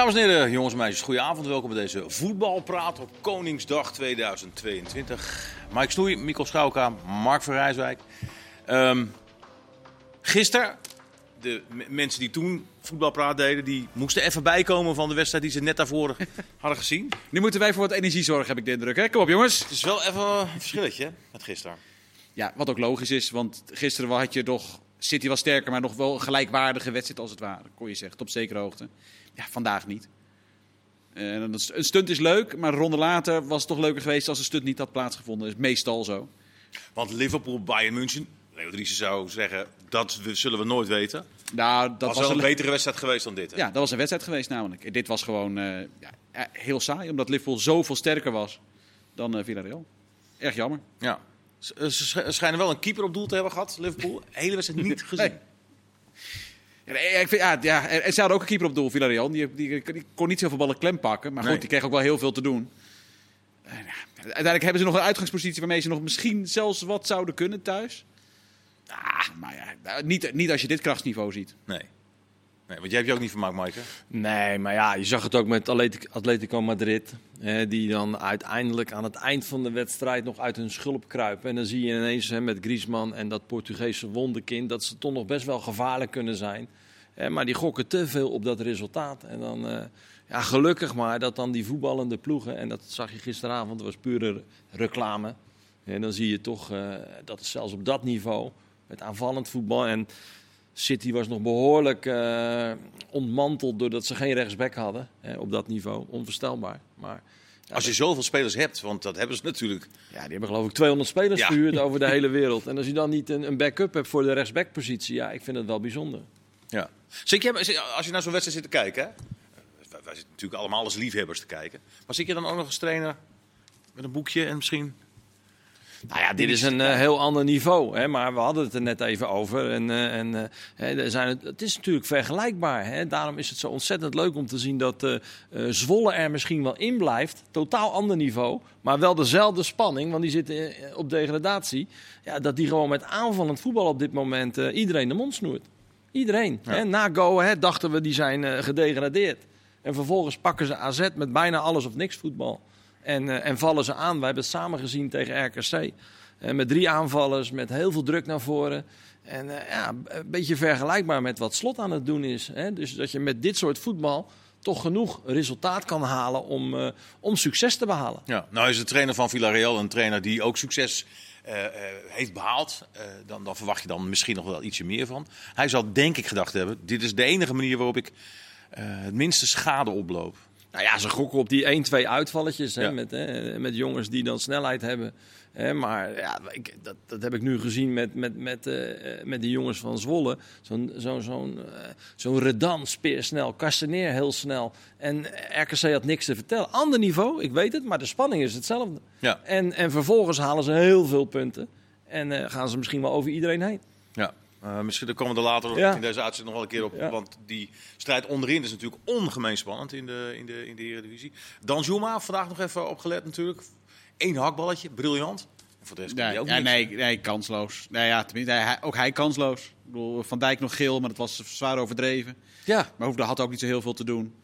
Dames en heren, jongens en meisjes, goedenavond. Welkom bij deze voetbalpraat op Koningsdag 2022. Mike Snoei, Mikkel Schouwka, Mark van Rijswijk. Ehm gisteren, de mensen die toen voetbalpraat deden, die moesten even bijkomen van de wedstrijd die ze net daarvoor hadden gezien. Nu moeten wij voor wat energie zorgen, heb ik de indruk. Hè? Kom op, jongens. Het is wel even een verschilletje hè, met gisteren. Ja, wat ook logisch is, want gisteren had je toch... City was sterker, maar nog wel een gelijkwaardige wedstrijd als het ware. Kon je zeggen, tot zekere hoogte. Ja, vandaag niet. Eh, een stunt is leuk, maar een ronde later was het toch leuker geweest als een stunt niet had plaatsgevonden. Dat is meestal zo. Want Liverpool, Bayern München, Leo Driessen zou zeggen, dat zullen we nooit weten. Nou, Dat was was wel een betere wedstrijd geweest dan dit. Hè? ja, dat was een wedstrijd geweest namelijk. Dit was gewoon eh, ja, eh, heel saai, omdat Liverpool zoveel sterker was dan Villarreal. Erg jammer. Ja. Ze, ze sch- schijnen wel een keeper op doel te hebben gehad, Liverpool. Hele wedstrijd niet gezien. Nee. Ja, nee, ik vind, ja, ja, en en ze hadden ook een keeper op doel, Villarreal. Die, die, die kon niet zoveel ballen klem pakken. Maar goed, Nee. die kreeg ook wel heel veel te doen. En, ja, uiteindelijk hebben ze nog een uitgangspositie waarmee ze nog misschien zelfs wat zouden kunnen thuis. Ah, maar ja, nou, niet, niet als je dit krachtsniveau ziet. Nee. nee. Want jij hebt je ook niet vermaakt, Maaike. Nee, maar ja, je zag het ook met Atletic- Atletico Madrid. Hè, die dan uiteindelijk aan het eind van de wedstrijd nog uit hun schulp kruipen. En dan zie je ineens hè, met Griezmann en dat Portugese wonderkind... dat ze toch nog best wel gevaarlijk kunnen zijn. Maar die gokken te veel op dat resultaat. En dan, eh, ja, gelukkig maar dat dan die voetballende ploegen... en dat zag je gisteravond, dat was pure reclame. En dan zie je toch eh, dat zelfs op dat niveau... met aanvallend voetbal en... City was nog behoorlijk eh, ontmanteld doordat ze geen rechtsback hadden hè, op dat niveau. Onvoorstelbaar. Maar ja, Als je zoveel spelers hebt, want dat hebben ze natuurlijk. ja, die hebben geloof ik 200 spelers Ja. gehuurd over de hele wereld. En als je dan niet een, een backup hebt voor de rechtsbackpositie, ja, ik vind het wel bijzonder. Ja. Je, als je naar zo'n wedstrijd zit te kijken, hè? Wij, zitten natuurlijk allemaal als liefhebbers te kijken. Maar zit je dan ook nog als trainer met een boekje en misschien. Nou ja, dit is een eh, heel ander niveau. Hè, maar we hadden het er net even over. En, eh, en, eh, hè, zijn het, is natuurlijk vergelijkbaar. Hè. Daarom is het zo ontzettend leuk om te zien dat Zwolle er misschien wel in blijft. Totaal ander niveau. Maar wel dezelfde spanning, want die zitten op degradatie. Ja, dat die gewoon met aanvallend voetbal op dit moment iedereen de mond snoert. Iedereen. Ja. Hè. Na Go Ahead dachten we die zijn eh, gedegradeerd. En vervolgens pakken ze AZ met bijna alles of niks voetbal. En, eh, en vallen ze aan. We hebben het samen gezien tegen RKC. Eh, met drie aanvallers, met heel veel druk naar voren. En ja, een beetje vergelijkbaar met wat Slot aan het doen is. Hè? Dus dat je met dit soort voetbal toch genoeg resultaat kan halen om, eh, om succes te behalen. Ja. Nou is de trainer van Villarreal een trainer die ook succes eh, eh, heeft behaald. Eh, dan, dan verwacht je dan misschien nog wel ietsje meer van. Hij zal denk ik gedacht hebben, dit is de enige manier waarop ik eh, het minste schade oploop. Nou ja, ze gokken op die 1-2 uitvalletjes hè, met, hè, met jongens die dan snelheid hebben. Maar ja, ik, dat, dat heb ik nu gezien met, met, met, eh, eh, met die jongens van Zwolle. Zo'n zo'n zo'n eh, zo'n Redan speersnel, Castaneer heel snel. En RKC had niks te vertellen. Ander niveau, ik weet het, maar de spanning is hetzelfde. Ja. En, en vervolgens halen ze heel veel punten. En gaan ze misschien wel over iedereen heen. Ja. Eh, misschien komen we er later Ja. in deze uitzending nog wel een keer op. Ja. Want die strijd onderin is natuurlijk ongemeen spannend in de, in de, in de Eredivisie. Danjuma, vandaag nog even opgelet natuurlijk. Eén hakballetje, briljant. En voor de rest kan Ja, hij ook ja, nee, nee, kansloos. Nou ja, tenminste, hij, ook hij kansloos. Ik bedoel, Van Dijk nog geel, maar dat was zwaar overdreven. Ja, Maar Hoefde had ook niet zo heel veel te doen.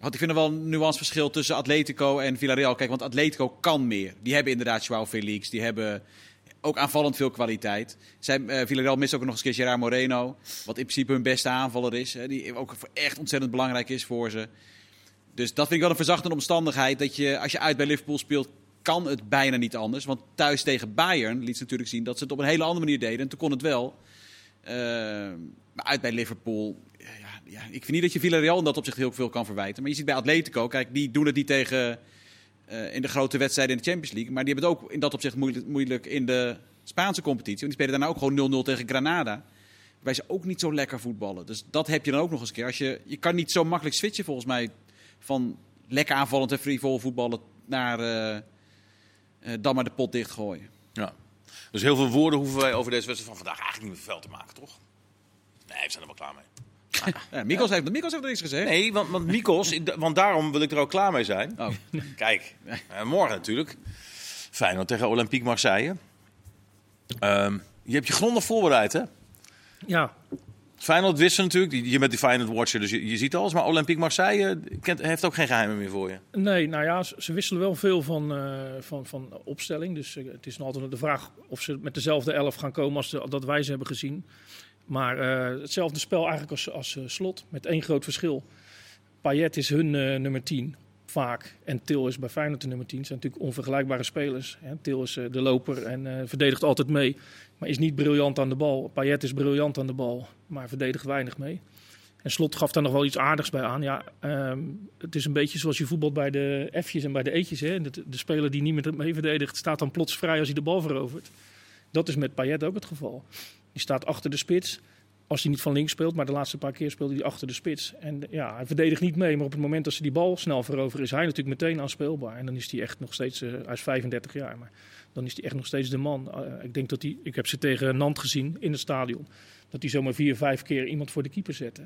Want ik vind er wel een nuanceverschil tussen Atletico en Villarreal. Kijk, want Atletico kan meer. Die hebben inderdaad Joao Felix. Die hebben ook aanvallend veel kwaliteit. Zij, eh, Villarreal mist ook nog eens een keer Gerard Moreno. Wat in principe hun beste aanvaller is. Hè, die ook echt ontzettend belangrijk is voor ze. Dus dat vind ik wel een verzachtende omstandigheid. Dat je, als je uit bij Liverpool speelt, kan het bijna niet anders. Want thuis tegen Bayern liet ze natuurlijk zien dat ze het op een hele andere manier deden. En toen kon het wel. Eh, maar uit bij Liverpool. Ja, ja, ik vind niet dat je Villarreal in dat opzicht heel veel kan verwijten. Maar je ziet bij Atletico, kijk, die doen het niet tegen eh, in de grote wedstrijden in de Champions League. Maar die hebben het ook in dat opzicht moeilijk, moeilijk in de Spaanse competitie. Want die spelen daarna ook gewoon 0-0 tegen Granada. Wij ze ook niet zo lekker voetballen. Dus dat heb je dan ook nog eens een keer. Als je, je kan niet zo makkelijk switchen volgens mij van lekker aanvallend en frivol voetballen naar eh, dan maar de pot dichtgooien. Ja. Dus heel veel woorden hoeven wij over deze wedstrijd van vandaag eigenlijk niet meer veel te maken, toch? Nee, we zijn er wel klaar mee. Ja, Mikos, heeft, Mikos heeft er niks gezegd. Nee, want, want Mikos, ik- want daarom wil ik er ook klaar mee zijn. Oh. Kijk, eh, morgen natuurlijk. Feyenoord tegen Olympique Marseille. Ehm, je hebt je grondig voorbereid, hè? Ja, Feyenoord wist natuurlijk. Je bent die Feyenoord watcher, dus je, ziet alles. Maar Olympique Marseille eh, kent, heeft ook geen geheimen meer voor je. Nee, nou ja, ze, wisselen wel veel van, eh, van, van opstelling. Dus eh, het is nog altijd de vraag of ze met dezelfde elf gaan komen als de- dat wij ze hebben gezien. Maar hetzelfde spel eigenlijk als, als slot, met één groot verschil. Payet is hun nummer 10, vaak. En Til is bij Feyenoord de nummer 10. Het zijn natuurlijk onvergelijkbare spelers. Til is de loper en verdedigt altijd mee. Is niet briljant aan de bal. Payet is briljant aan de bal, maar verdedigt weinig mee. En Slot gaf daar nog wel iets aardigs bij aan. Ja, ehm, het is een beetje zoals je voetbalt bij de F'jes en bij de E'tjes. Hè. De, de speler die niet meer mee verdedigt, staat dan plots vrij als hij de bal verovert. Dat is met Payet ook het geval. Die staat achter de spits. Als hij niet van links speelt, maar de laatste paar keer speelde hij achter de spits. En ja, hij verdedigt niet mee, maar op het moment dat ze die bal snel veroveren, is hij natuurlijk meteen aanspeelbaar. En dan is hij echt nog steeds, eh, hij is 35 jaar, maar dan is hij echt nog steeds de man. Eh, ik denk dat hij, ik heb ze tegen Nant gezien in het stadion, dat hij zomaar vier, vijf keer iemand voor de keeper zette.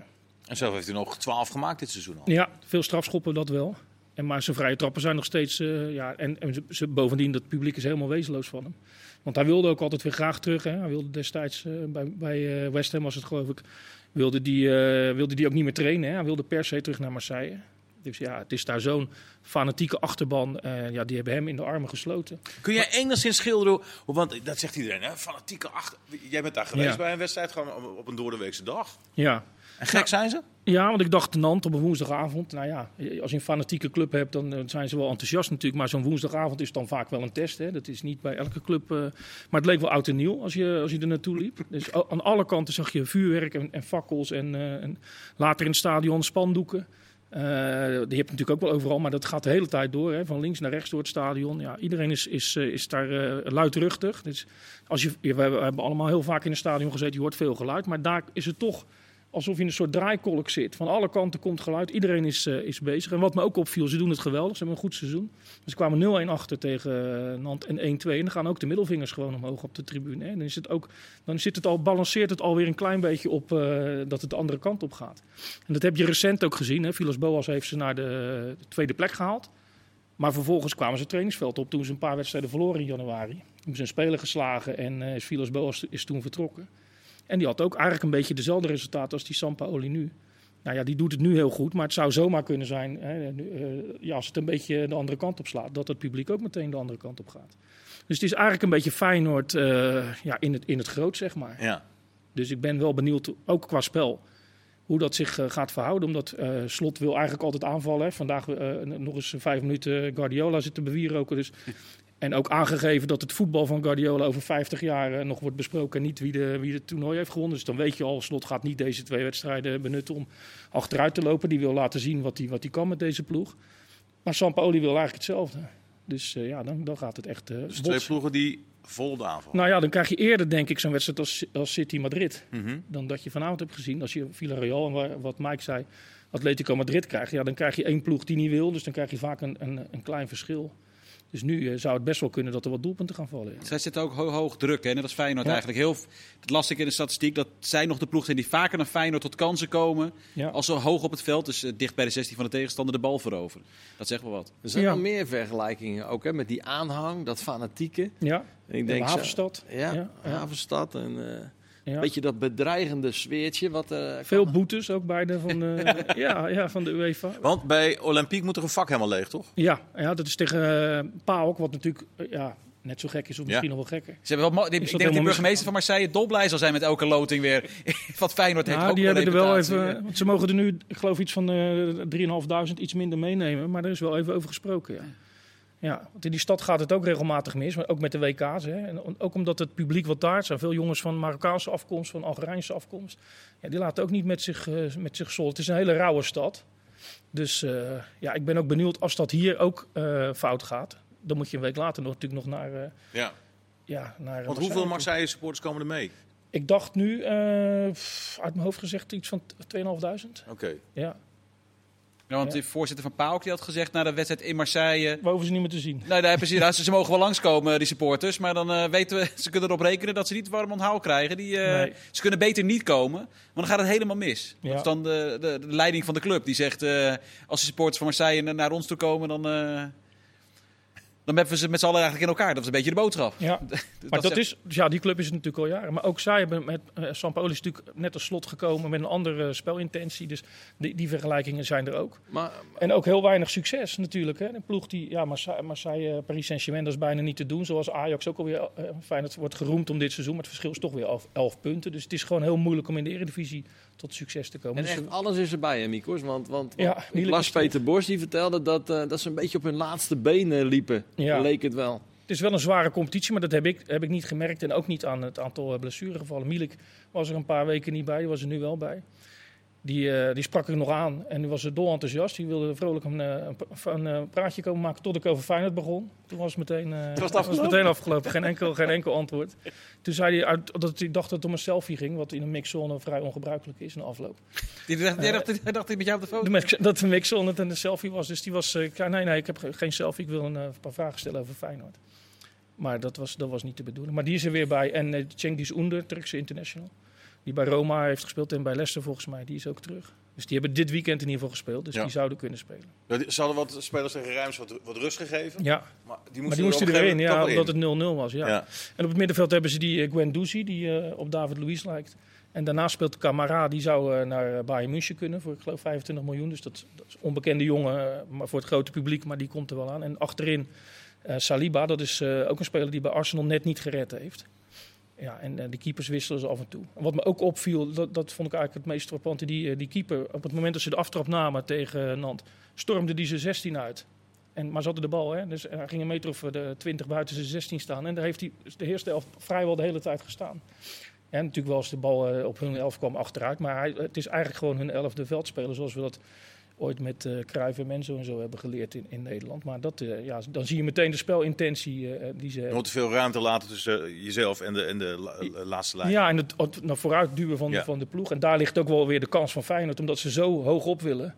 En zelf heeft hij nog 12 gemaakt dit seizoen al. Ja, veel strafschoppen dat wel. En maar zijn vrije trappen zijn nog steeds. eh, ja, en en ze, bovendien, dat publiek is helemaal wezenloos van hem. Want hij wilde ook altijd weer graag terug. Hè. Hij wilde destijds eh, bij, bij West Ham, was het geloof ik. Wilde die, wilde die ook niet meer trainen. Hè. Hij wilde per se terug naar Marseille. Dus ja, het is daar zo'n fanatieke achterban. eh, ja, die hebben hem in de armen gesloten. Kun jij enigszins schilderen, want dat zegt iedereen, hè? fanatieke achter... Jij bent daar geweest Ja. bij een wedstrijd, gewoon op- een doordeweekse dag. Ja. En gek zijn ze? Ja, want ik dacht Nant op een woensdagavond. Nou ja, als je een fanatieke club hebt, dan eh, zijn ze wel enthousiast natuurlijk. Maar zo'n woensdagavond is dan vaak wel een test. Hè. Dat is niet bij elke club. eh, maar het leek wel oud en nieuw als je, als je er naartoe liep. Dus aan alle kanten zag je vuurwerk en, en fakkels. En, en later in het stadion spandoeken. Eh, die heb je natuurlijk ook wel overal, maar dat gaat de hele tijd door. Hè. Van links naar rechts door het stadion. Ja, iedereen is, is, eh, is daar eh, luidruchtig. Dus als je, we hebben allemaal heel vaak in een stadion gezeten. Je hoort veel geluid. Maar daar is het toch alsof je in een soort draaikolk zit. Van alle kanten komt geluid. Iedereen is, eh, is bezig. En wat me ook opviel, ze doen het geweldig. Ze hebben een goed seizoen. Ze kwamen 0-1 achter tegen eh, Nant en 1-2. En dan gaan ook de middelvingers gewoon omhoog op de tribune. Hè. Dan, is het ook, dan zit het al, balanceert het alweer een klein beetje op eh, dat het de andere kant op gaat. En dat heb je recent ook gezien. Hè. Boas heeft ze naar de, de tweede plek gehaald. Maar vervolgens kwamen ze het trainingsveld op toen ze een paar wedstrijden verloren in januari. Ze een speler geslagen en Vilas Boas is toen vertrokken. En die had ook eigenlijk een beetje dezelfde resultaten als die Sampaoli nu. Nou ja, die doet het nu heel goed, maar het zou zomaar kunnen zijn, hè, nu, eh, ja, als het een beetje de andere kant op slaat, dat het publiek ook meteen de andere kant op gaat. Dus het is eigenlijk een beetje Feyenoord eh, ja, in, het, in het groot, zeg maar. Ja. Dus ik ben wel benieuwd, ook qua spel, hoe dat zich eh, gaat verhouden. Omdat Slot wil eigenlijk altijd aanvallen. Hè. Vandaag nog eens vijf minuten Guardiola zitten bewieroken. Dus. En ook aangegeven dat het voetbal van Guardiola over 50 jaar eh, nog wordt besproken. En niet wie de, wie het toernooi heeft gewonnen. Dus dan weet je al, Slot gaat niet deze twee wedstrijden benutten om achteruit te lopen. Die wil laten zien wat hij wat hij kan met deze ploeg. Maar Sampaoli wil eigenlijk hetzelfde. Dus eh, ja, dan, dan gaat het echt eh Dus twee ploegen die vol de aanval. Nou ja, dan krijg je eerder denk ik zo'n wedstrijd als, als City Madrid Mhm. dan dat je vanavond hebt gezien. Als je Villarreal en wa- wat Mike zei, Atletico Madrid krijgt, ja, dan krijg je één ploeg die niet wil. Dus dan krijg je vaak een, een, een klein verschil. Dus nu eh, zou het best wel kunnen dat er wat doelpunten gaan vallen. ja. Zij zitten ook ho- hoog druk. Hè? Net als Feyenoord Ja. eigenlijk. Heel, het las ik in de statistiek dat zij nog de ploeg zijn die vaker dan Feyenoord tot kansen komen. Ja. Als ze hoog op het veld, dus eh, dicht bij de 16 van de tegenstander, de bal veroveren. Dat zegt wel wat. Er zijn Ja. wel meer vergelijkingen ook hè, met die aanhang, dat fanatieke. Ja, Ik de denk Havenstad. Ja, Ja, ja. Havenstad en eh Ja. beetje dat bedreigende sfeertje. Wat, eh, Veel kan- boetes ook bij de, van, de, ja, ja, van de UEFA. Want bij Olympique moet er een vak helemaal leeg, toch? Ja, ja dat is tegen uh, PAOK, wat natuurlijk eh, ja, net zo gek is, of misschien Ja. nog wel gekker. Ze hebben wel, mo- ik denk dat die helemaal burgemeester van Marseille dolblij zal zijn met elke loting weer. Wat Feyenoord heeft Nou, ook die wel hebben er wel even. Want ze mogen er nu, ik geloof, iets van eh 3.500 iets minder meenemen. Maar er is wel even over gesproken. Ja. Ja, want in die stad gaat het ook regelmatig mis. Maar ook met de WK's. Hè. En ook omdat het publiek wat daar zijn. Veel jongens van Marokkaanse afkomst, van Algerijnse afkomst. Ja, die laten ook niet met zich, eh, met zich zollen. Het is een hele rauwe stad. Dus eh, ja, ik ben ook benieuwd als dat hier ook eh, fout gaat. Dan moet je een week later nog, natuurlijk nog naar. Ja. ja, naar Want hoeveel Marseille supporters komen er mee? Ik dacht nu, uit mijn hoofd gezegd, iets van 2.500. Oké. Ja. Ja, want de voorzitter van PAOK die had gezegd na de wedstrijd in Marseille... We hoeven ze niet meer te zien. Nou, daar hebben ze, ze, ze mogen wel langskomen, die supporters. Maar dan eh, weten we, ze kunnen erop rekenen dat ze niet warm onthaal krijgen. Die, eh, Nee. Ze kunnen beter niet komen, want dan gaat het helemaal mis. Ja. Dat is dan de, de, de leiding van de club. Die zegt, eh, als de supporters van Marseille na- naar ons toe komen, dan... eh, Dan hebben we ze met z'n allen eigenlijk in elkaar. Dat is een beetje de boodschap. Ja, maar dat, is, dus ja, die club is het natuurlijk al jaren. Maar ook zij hebben met uh, Sampaoli is natuurlijk net als slot gekomen met een andere spelintentie. Dus die, die vergelijkingen zijn er ook. Maar, En ook heel weinig succes natuurlijk. Hè. Een ploeg die, ja, Marseille, Marseille eh, Paris Saint-Germain, dat is bijna niet te doen. Zoals Ajax ook alweer, uh, Feyenoord wordt geroemd om dit seizoen. Maar het verschil is toch weer 11, 11 punten. Dus het is gewoon heel moeilijk om in de Eredivisie tot succes te komen. en Dus, echt alles is erbij, hè, Mikos? Want, want, Ja, want is- Peter Bos, die vertelde dat, eh, dat ze een beetje op hun laatste benen liepen. Ja. Leek het wel. Het is wel een zware competitie, maar dat heb ik, heb ik niet gemerkt. En ook niet aan het aantal eh, blessuregevallen. Milik was er een paar weken niet bij, die was er nu wel bij. Die, eh, die sprak ik nog aan en die was dol enthousiast. Die wilde vrolijk een, eh, een, pa- een, eh, praatje komen maken tot ik over Feyenoord begon. Toen was het meteen, eh, het was afgelopen? meteen afgelopen. Geen enkel, geen enkel antwoord. Toen zei hij dat hij dacht dat het om een selfie ging, wat in een mixzone vrij ongebruikelijk is, een afloop. Die dacht, dacht, hij dacht hij met jou op de foto. De dat de mixzone het een selfie was. Dus die was, eh, nee, nee, ik heb ge- geen selfie. Ik wil een eh, paar vragen stellen over Feyenoord. Maar dat was, dat was niet de bedoeling. Maar die is er weer bij. En uh, Cengiz Under, Turkse international. Die bij Roma heeft gespeeld en bij Leicester volgens mij. Die is ook terug. Dus die hebben dit weekend in ieder geval gespeeld. Dus Ja. die zouden kunnen spelen. Ja, die- Ze hadden wat spelers tegen Rijms wat, wat rust gegeven. Ja, Maar die maar moesten, die moesten er erin. Ja, omdat het wel 0-0 was. Ja. En op het middenveld hebben ze die uh, Gwen Duzi, die uh, op David Luiz lijkt. En daarna speelt Camara, die zou uh, naar Bayern München kunnen voor ik geloof 25 miljoen. Dus dat, dat is een onbekende jongen, uh, maar voor het grote publiek, maar die komt er wel aan. En achterin uh, Saliba, dat is uh, ook een speler die bij Arsenal net niet gered heeft. Ja, en uh, de keepers wisselen ze af en toe. Wat me ook opviel, dat, dat vond ik eigenlijk het meest frappante, die, uh, die keeper, op het moment dat ze de aftrap namen tegen Nant, stormde die ze 16 uit. En, maar ze hadden de bal, hè? dus hij ging een meter of de 20 buiten zijn 16 staan. En daar heeft hij de eerste elf vrijwel de hele tijd gestaan. En natuurlijk wel als de bal op hun elf kwam achteruit. Maar het is eigenlijk gewoon hun elfde veldspeler zoals we dat ooit met uh, Cruijff en Menzo en zo hebben geleerd in, in Nederland. Maar dat, uh, ja, dan zie je meteen de spelintentie uh, die ze Je moet te veel ruimte laten tussen jezelf en de, en de la, laatste lijn. Ja, en het, het naar vooruit duwen van, Ja. van de ploeg. En daar ligt ook wel weer de kans van Feyenoord, omdat ze zo hoog op willen.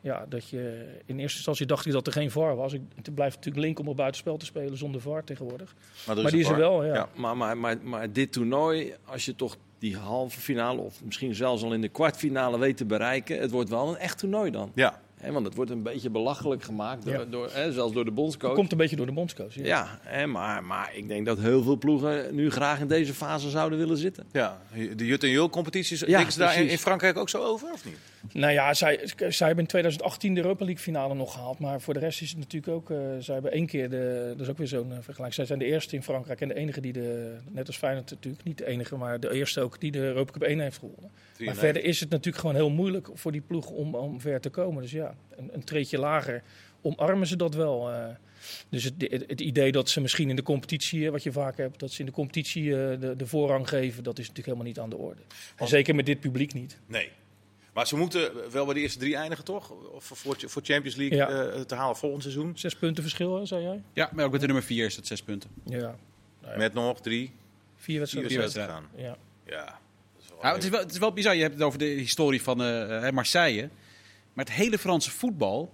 Ja, dat je in eerste instantie dacht hij dat er geen VAR was. Ik- Het blijft natuurlijk link om op buitenspel te spelen zonder VAR tegenwoordig. er Maar die is er wel, VAR. ja. Maar, maar, maar, maar dit toernooi, als je toch die halve finale of misschien zelfs al in de kwartfinale weet te bereiken, het wordt wel een echt toernooi dan. Ja. Hè, want het wordt een beetje belachelijk gemaakt, door, Ja. door, hè, zelfs door de bondscoach. Dat komt een beetje door de bondscoach. Ja. Maar, maar ik denk dat heel veel ploegen nu graag in deze fase zouden willen zitten. ja, de Jut en Jul competities. Ja, denken ze daar in Frankrijk ook zo over of niet? Nou ja, zij, zij hebben in 2018 de Europa League finale nog gehaald. Maar voor de rest is het natuurlijk ook... eh zij hebben één keer de... Dat is ook weer zo'n eh, vergelijking. Zij zijn de eerste in Frankrijk en de enige die de... Net als Feyenoord natuurlijk. Niet de enige, maar de eerste ook die de Europa Cup 1 heeft gewonnen. Maar 93. verder is het natuurlijk gewoon heel moeilijk voor die ploeg om, om ver te komen. Dus ja, een, een treetje lager omarmen ze dat wel. eh. dus het, het, het idee dat ze misschien in de competitie, wat je vaak hebt, dat ze in de competitie de, de voorrang geven, dat is natuurlijk helemaal niet aan de orde. En zeker met dit publiek niet. Nee. Maar ze moeten wel bij de eerste drie eindigen, toch? Of voor, voor Champions League Ja. eh, te halen volgend seizoen. Zes punten verschil, hè, zei jij? Ja, maar ook met de nummer 4 is dat zes punten. Ja. Nou ja, Met nog drie, vier vier wedstrijden. Ja. Ja. Nou, het, is wel, het is wel bizar. Je hebt het over de historie van eh, eh, Marseille. Maar het hele Franse voetbal,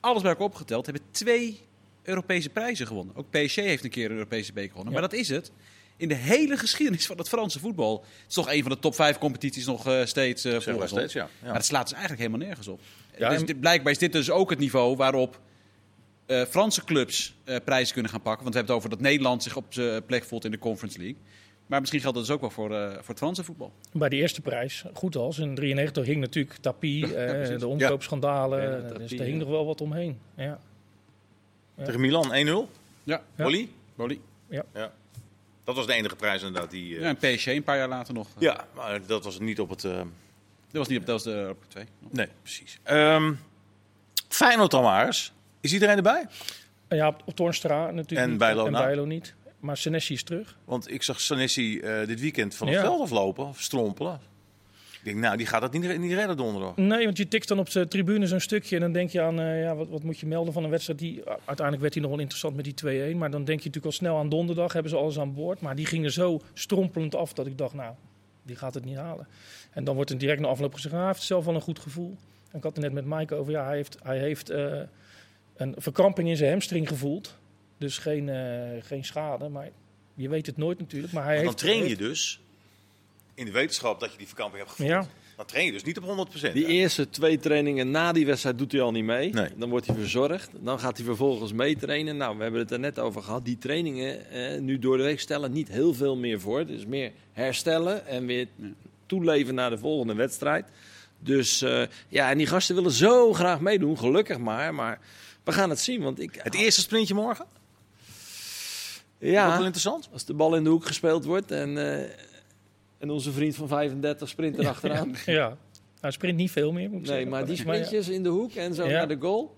alles bij elkaar opgeteld, hebben twee Europese prijzen gewonnen. Ook PSG heeft een keer een Europese beker gewonnen. Ja. Maar dat is het. In de hele geschiedenis van het Franse voetbal. Het is toch een van de top vijf competities nog eh, steeds eh Zeg maar volgens ons. steeds, ja. ja. Maar dat slaat dus eigenlijk helemaal nergens op. Ja, dus dit- blijkbaar is dit dus ook het niveau waarop eh, Franse clubs eh, prijzen kunnen gaan pakken. Want we hebben het over dat Nederland zich op zijn plek voelt in de Conference League. Maar misschien geldt dat dus ook wel voor, eh, voor het Franse voetbal. Bij de eerste prijs, goed als. In 93 hing natuurlijk Tapie, eh, de omkoopschandalen. Ja, dus Tapie, er hing ja. nog wel wat omheen. Ja. Tegen Milan 1-0. Ja, Ja. Olly? Boli. Dat was de enige prijs inderdaad. Die, eh, Ja, en PSG een paar jaar later nog. ja, maar dat was niet op het... eh, Dat was niet op, dat was de Europa 2. Nee, precies. Ehm Feyenoord dan maar eens. Is iedereen erbij? Ja, op, op Toornstra natuurlijk En. Bijlo en nou? Bijlo niet. Maar Senesi is terug. Want ik zag Sanessi eh, dit weekend van het Ja. veld aflopen, of strompelen. Ik denk, nou, die gaat dat niet, niet redden donderdag. Nee, want je tikt dan op de tribune zo'n stukje en dan denk je aan, eh, ja, wat, wat moet je melden van een wedstrijd die, uiteindelijk werd hij nog wel interessant met die 2-1, maar dan denk je natuurlijk al snel aan donderdag, hebben ze alles aan boord, maar die gingen zo strompelend af dat ik dacht, nou, die gaat het niet halen. En dan wordt er direct na afloop gezegd, ah, hij heeft zelf wel een goed gevoel. En ik had het net met Mike over, ja, hij heeft, hij heeft eh, een verkramping in zijn hamstring gevoeld, dus geen, eh, geen schade, maar je weet het nooit natuurlijk. Maar hij Maar dan heeft, train je heeft- dus in de wetenschap dat je die verkamping hebt gevoeld. Ja, Dan train je dus niet op 100%. Die hè? eerste twee trainingen na die wedstrijd doet hij al niet mee. Nee. Dan wordt hij verzorgd. Dan gaat hij vervolgens meetrainen. Nou, we hebben het er net over gehad. Die trainingen eh, nu door de week stellen niet heel veel meer voor. Dus meer herstellen en weer toeleven naar de volgende wedstrijd. Dus eh, ja, en die gasten willen zo graag meedoen. Gelukkig maar. Maar we gaan het zien. Want ik, Het eerste sprintje morgen? Ook wel ja, interessant. als de bal in de hoek gespeeld wordt en, eh, en onze vriend van 35 sprint erachteraan. Ja, hij sprint niet veel meer, moet ik Nee, zeggen. maar die ja. sprintjes in de hoek en zo Ja. naar de goal.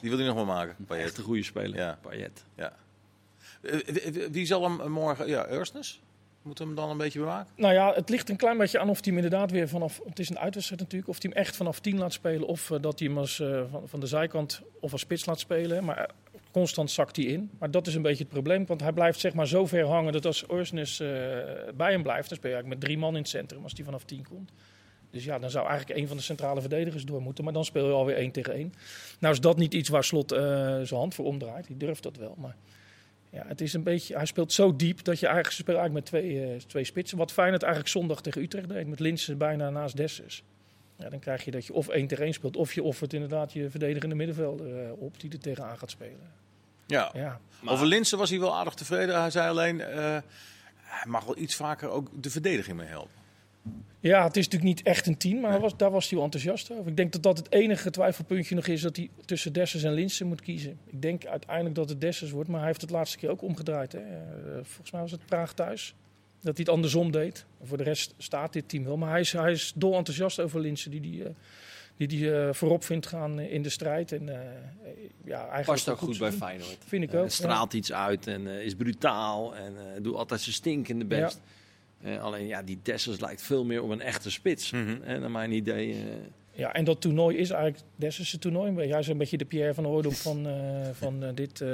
Die wil hij nog wel maken. Payet. Echt een goede speler. Ja. Payet. Ja. Eh, wie- Wie zal hem morgen... Ja, Ursnes? Moeten we hem dan een beetje bewaken? Nou ja, het ligt een klein beetje aan of hij hem inderdaad weer vanaf... Het is een uitwedstrijd natuurlijk. Of hij hem echt vanaf 10 laat spelen. Of eh, dat hij hem als, eh, van, van de zijkant of als spits laat spelen. Maar eh, constant zakt hij in. Maar dat is een beetje het probleem. Want hij blijft zeg maar zo ver hangen dat als Orsnes eh, bij hem blijft... dan speel je eigenlijk met drie man in het centrum als hij vanaf 10 komt. Dus ja, dan zou eigenlijk een van de centrale verdedigers door moeten. Maar dan speel je alweer één tegen één. Nou is dat niet iets waar Slot eh, zijn hand voor omdraait. Die durft dat wel. Maar ja, het is een beetje, hij speelt zo diep dat je eigenlijk, speelt eigenlijk met twee, eh, twee spitsen. Wat Feyenoord eigenlijk zondag tegen Utrecht deed. Met Linsen bijna naast Dessers. Ja, dan krijg je dat je of één tegen één speelt. Of je offert inderdaad je verdedigende middenvelder op die er tegenaan gaat spelen. Ja. Ja, Over Linsen was hij wel aardig tevreden. Hij zei alleen... eh, hij mag wel iets vaker ook de verdediging mee helpen. ja het is natuurlijk niet echt een team. Maar hij was, daar was hij wel enthousiast over. Ik denk dat dat het enige twijfelpuntje nog is. Dat hij tussen Dessers en Linsen moet kiezen. Ik denk uiteindelijk dat het Dessers wordt. Maar hij heeft het laatste keer ook omgedraaid. Hè. Eh, volgens mij was het Praag thuis. Dat hij het andersom deed. Voor de rest staat dit team wel. Maar hij is, hij is dol enthousiast over Linsen. Die die, eh, die, die eh, voorop vindt gaan in de strijd. En, eh, ja, eigenlijk Past ook goed bij. Feyenoord. Vind ik Eh, ook. straalt iets uit en is brutaal en eh, doet altijd zijn stinkende best. Eh, alleen ja, die Dessers lijkt veel meer op een echte spits. En naar mijn idee. Ja, en dat toernooi is eigenlijk Dessers toernooi. is een beetje de Pierre van Hooydonk van, eh, van, dit, eh,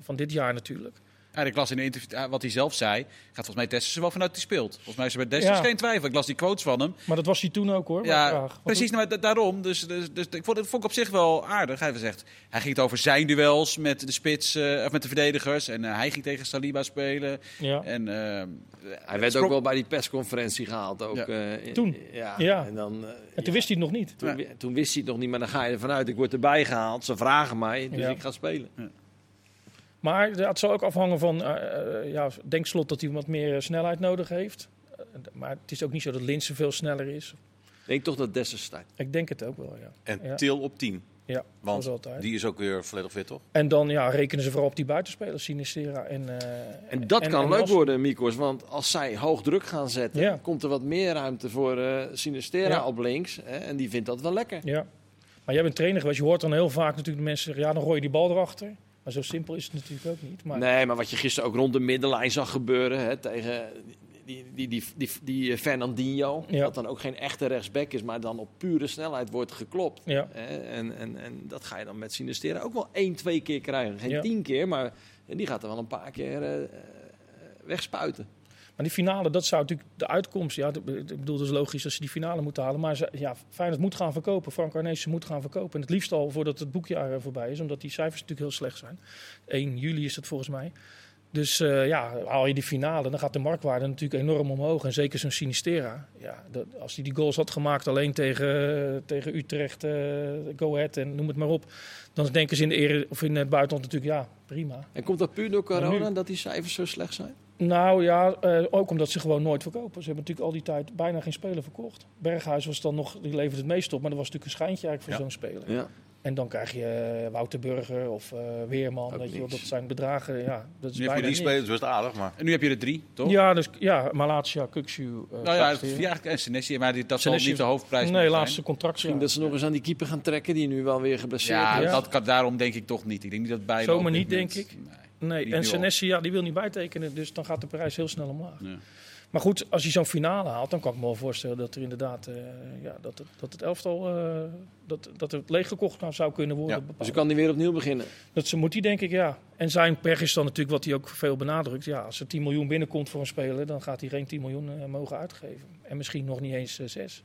van dit jaar natuurlijk. Ja, ik las in een interview wat hij zelf zei. Gaat volgens mij Dessers er wel vanuit die speelt. Volgens mij is er bij Dessers Ja. geen twijfel. Ik las die quotes van hem. Maar dat was hij toen ook hoor. Ja, precies. Nou, da- daarom. Dus, dus, dus ik vond het vond ik op zich wel aardig. Hij zegt, hij ging het over zijn duels met de spits eh, of met de verdedigers. En eh, hij ging tegen Saliba spelen. Ja. En, eh, hij werd ook wel bij die persconferentie gehaald. Ook, Ja. eh, in- Toen. Ja. Ja. En dan, eh, En toen wist hij het nog niet. toen, toen wist hij het nog niet, maar dan ga je ervan uit. Ik word erbij gehaald. Ze vragen mij, dus Ja. ik ga spelen. Maar het zal ook afhangen van, eh, eh, ja, denk slot dat hij wat meer eh, snelheid nodig heeft. Maar het is ook niet zo dat Linsen veel sneller is. Ik denk toch dat Dessers start. Ik denk het ook wel, ja. En Ja. Til op 10. Ja, Want die is ook weer volledig fit, toch? En dan ja, rekenen ze vooral op die buitenspelers, Sinistera en eh, En dat kan leuk worden, Mikos. Want als zij hoog druk gaan zetten, Ja. komt er wat meer ruimte voor eh Sinistera Ja. op links. Hè, en die vindt dat wel lekker. Ja. Maar jij bent trainer geweest. Je hoort dan heel vaak natuurlijk de mensen zeggen... ja, dan gooi je die bal erachter. Maar zo simpel is het natuurlijk ook niet. Maar Nee, maar wat je gisteren ook rond de middenlijn zag gebeuren hè, tegen die, die, die, die, die, eh, Fernandinho. Ja. Dat dan ook geen echte rechtsback is, maar dan op pure snelheid wordt geklopt. ja, Hè, en, en, en dat ga je dan met Sinistera ook wel één, twee keer krijgen. Geen Ja. tien keer, maar die gaat er wel een paar keer eh, eh, wegspuiten. Maar die finale, dat zou natuurlijk de uitkomst... Ja, ik bedoel, dat is logisch als ze die finale moeten halen. Maar ze, ja, Feyenoord moet gaan verkopen. Frank Arnezen moet gaan verkopen. En het liefst al voordat het boekjaar eh, voorbij is. Omdat die cijfers natuurlijk heel slecht zijn. 1 juli is dat volgens mij. Dus eh, ja, haal je die finale, dan gaat de marktwaarde natuurlijk enorm omhoog. En zeker zo'n Sinistera. Ja, dat, als hij die goals had gemaakt alleen tegen, eh, tegen Utrecht, eh, Go Ahead en noem het maar op. Dan denken ze in, de ere, of in het buitenland natuurlijk, ja, prima. En komt dat puur door corona, nu- dat die cijfers zo slecht zijn? Nou ja, eh, ook omdat ze gewoon nooit verkopen. Ze hebben natuurlijk al die tijd bijna geen speler verkocht. Berghuis was dan nog, die levert het meest op, maar dat was natuurlijk een schijntje eigenlijk voor Ja. zo'n speler. Ja. En dan krijg je eh, Wouter Burger of eh, Weerman, weet je dat zijn bedragen, ja, dat is Nu heb je die spelers best aardig, maar... en nu heb je er drie, toch? Ja, dus ja, Malatia, Kukshu, uh, Nou ja, het eigenlijk en Senesi, maar die, dat zal Senesi- niet de hoofdprijs Nee, laatste zijn. contract. Misschien Ja. dat ze nog eens aan die keeper gaan trekken, die nu wel weer geblesseerd Ja, is. Ja. dat kan, daarom denk ik toch niet. Ik denk niet dat bij Zomaar niet, denk ik. Nee. Nee, en. Senesi, ja, die wil niet bijtekenen, dus dan gaat de prijs heel snel omlaag. Ja. Maar goed, als je zo'n finale haalt, dan kan ik me wel voorstellen dat er inderdaad, eh, ja, dat, het, dat het elftal, eh, dat, dat het leeggekocht zou kunnen worden. Ja. Dus kan die weer opnieuw beginnen. Dat ze moet hij denk ik, ja. En zijn pech is dan natuurlijk wat hij ook veel benadrukt. Ja, als er 10 miljoen binnenkomt voor een speler, dan gaat hij geen 10 miljoen eh, mogen uitgeven. En misschien nog niet eens eh, 6.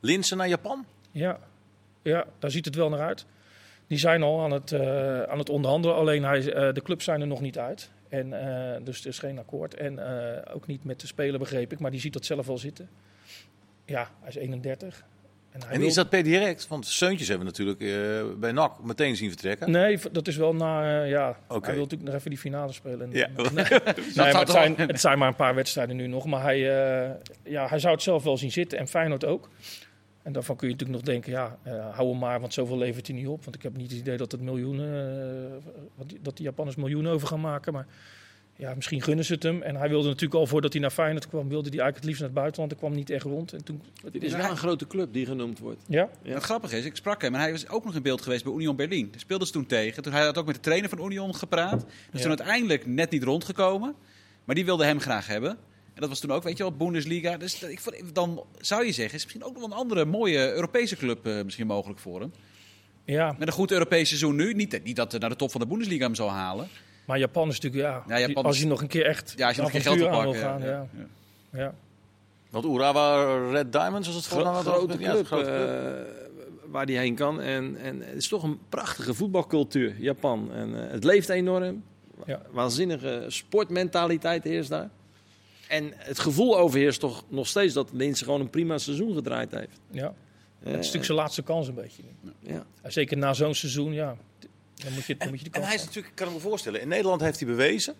Linsen naar Japan? Ja. ja, daar ziet het wel naar uit. Die zijn al aan het, eh, aan het onderhandelen, alleen hij, eh, de clubs zijn er nog niet uit. En, eh, dus er is geen akkoord. En ook niet met de speler begreep ik, maar die ziet dat zelf wel zitten. Ja, hij is 31. En, hij En wil- is dat per direct? Want Seuntjes hebben we natuurlijk bij NAC meteen zien vertrekken. Nee, dat is wel na. ja, hij wil natuurlijk nog even die finale spelen. Ja. Nee, nee, maar zou het, zijn, het zijn maar een paar wedstrijden nu nog. Maar hij, ja, hij zou het zelf wel zien zitten. En Feyenoord ook. En daarvan kun je natuurlijk nog denken, ja, eh, hou hem maar, want zoveel levert hij niet op. Want ik heb niet het idee dat, het miljoenen, eh, dat die Japanners miljoenen over gaan maken. Maar ja, misschien gunnen ze het hem. En hij wilde natuurlijk al voordat hij naar Feyenoord kwam, wilde hij eigenlijk het liefst naar het buitenland. Dat kwam niet echt rond. En toen, Dit is wel een grote club die genoemd wordt. ja, Ja. Het grappige is, ik sprak hem en hij was ook nog in beeld geweest bij Union Berlin. Daar speelden ze toen tegen. Toen hij had ook met de trainer van Union gepraat. Dus Ja. toen uiteindelijk net niet rondgekomen. Maar die wilde hem graag hebben. En dat was toen ook, weet je wel, Bundesliga. Dus ik vond, dan zou je zeggen, is misschien ook nog wel een andere mooie Europese club eh, misschien mogelijk voor hem. ja, Met een goed Europees seizoen nu. Niet, niet dat hij naar de top van de Bundesliga hem zou halen. maar Japan is natuurlijk, ja, Ja, Japan als is- je nog een keer echt Ja, als je nog geen avontuur geld wil gaan. ja, Ja, ja. ja. Want Urawa Red Diamonds was het grote Ja, club, grote club. eh, waar die heen kan. En, en het is toch een prachtige voetbalcultuur, Japan. En eh, het leeft enorm. Ja. Waanzinnige sportmentaliteit heerst daar. En het gevoel overheerst toch nog steeds dat Linse gewoon een prima seizoen gedraaid heeft. ja. Eh, Het is natuurlijk zijn laatste kans een beetje. ja. En Zeker na zo'n seizoen, ja. Dan moet je, dan moet je de En hij is natuurlijk, ik kan ik me voorstellen, in Nederland heeft hij bewezen.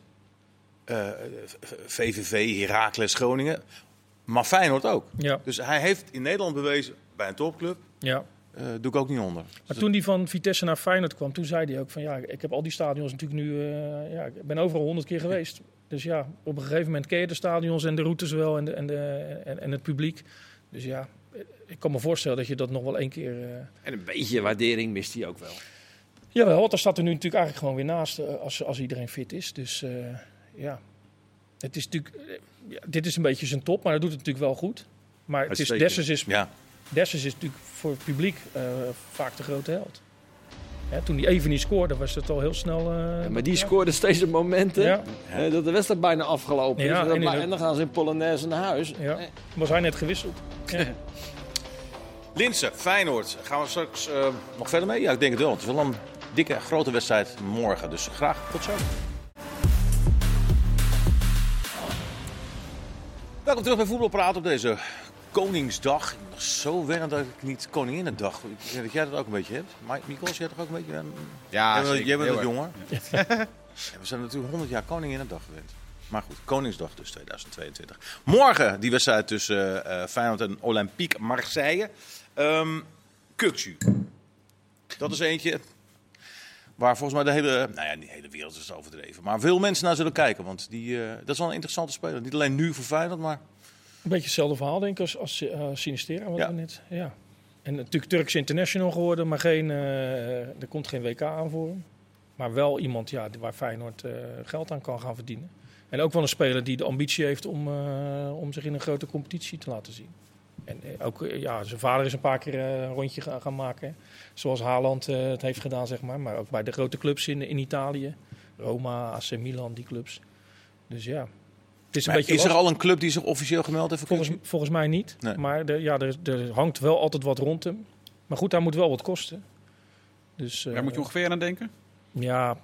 eh, VVV, Heracles, Groningen. Maar Feyenoord ook. Ja, Dus hij heeft in Nederland bewezen, bij een topclub, ja. eh, doe ik ook niet onder. Maar toen hij van Vitesse naar Feyenoord kwam, toen zei hij ook van ja, ik heb al die stadions natuurlijk nu, eh, ja, ik ben overal honderd keer geweest. Dus ja, op een gegeven moment ken je de stadions en de routes wel en, de, en, de, en, en het publiek. Dus ja, ik kan me voorstellen dat je dat nog wel één keer... eh En een beetje waardering mist hij ook wel. Jawel, want daar staat er nu natuurlijk eigenlijk gewoon weer naast eh, als, als iedereen fit is. Dus eh, ja, het is natuurlijk, ja, dit is een beetje zijn top, maar dat doet het natuurlijk wel goed. Maar het is. Dessers is Ja, Dessers is natuurlijk voor het publiek vaak de grote held. Hè, toen hij even niet scoorde, was het al heel snel. eh, Ja, maar die ja. scoorde steeds op momenten Ja, eh, dat de wedstrijd bijna afgelopen is. En, dan, en in de- en dan gaan ze in Polonaise naar huis. ja. Eh, Was hij net gewisseld? Ja. Linse, Feyenoord. Gaan we straks eh, nog verder mee? Ja, ik denk het wel. Het is wel een dikke, grote wedstrijd morgen. Dus graag tot zo. Welkom terug bij Voetbalpraat op deze Koningsdag. Nog zo wennen dat ik niet Koninginnedag... Ik denk dat jij dat ook een beetje hebt. Mike Mikkels, jij toch ook een beetje... Ja, jij bent, zeker. jij bent Heel wat erg. jonger. Ja, we zijn natuurlijk 100 jaar Koninginnedag gewend. Maar goed, Koningsdag dus 2022. Morgen die wedstrijd tussen eh, Feyenoord en Olympique Marseille. Kuksu. Dat is eentje waar volgens mij de hele, nou ja, niet de hele wereld is overdreven. Maar veel mensen naar zullen kijken. Want die, eh, dat is wel een interessante speler. Niet alleen nu voor Feyenoord, maar Een beetje hetzelfde verhaal, denk ik, als, als eh, Sinistera. Wat Ja. we net, ja. En natuurlijk Turks international geworden, maar geen, eh, er komt geen WK aan voor hem. Maar wel iemand ja, waar Feyenoord eh, geld aan kan gaan verdienen. En ook wel een speler die de ambitie heeft om, om zich in een grote competitie te laten zien. En ook, ja, zijn vader is een paar keer een rondje gaan, gaan maken. Zoals Haaland het heeft gedaan, zeg maar. Maar ook bij de grote clubs in, in Italië. Roma, AC Milan, die clubs. Dus ja, is een Maar beetje is er al een club die zich officieel gemeld heeft voor Volgens, volgens mij niet. Nee. Maar er, ja, er, er hangt wel altijd wat rond hem. Maar goed, hij moet wel wat kosten. Dus, eh, Waar moet je ongeveer aan denken? Ja,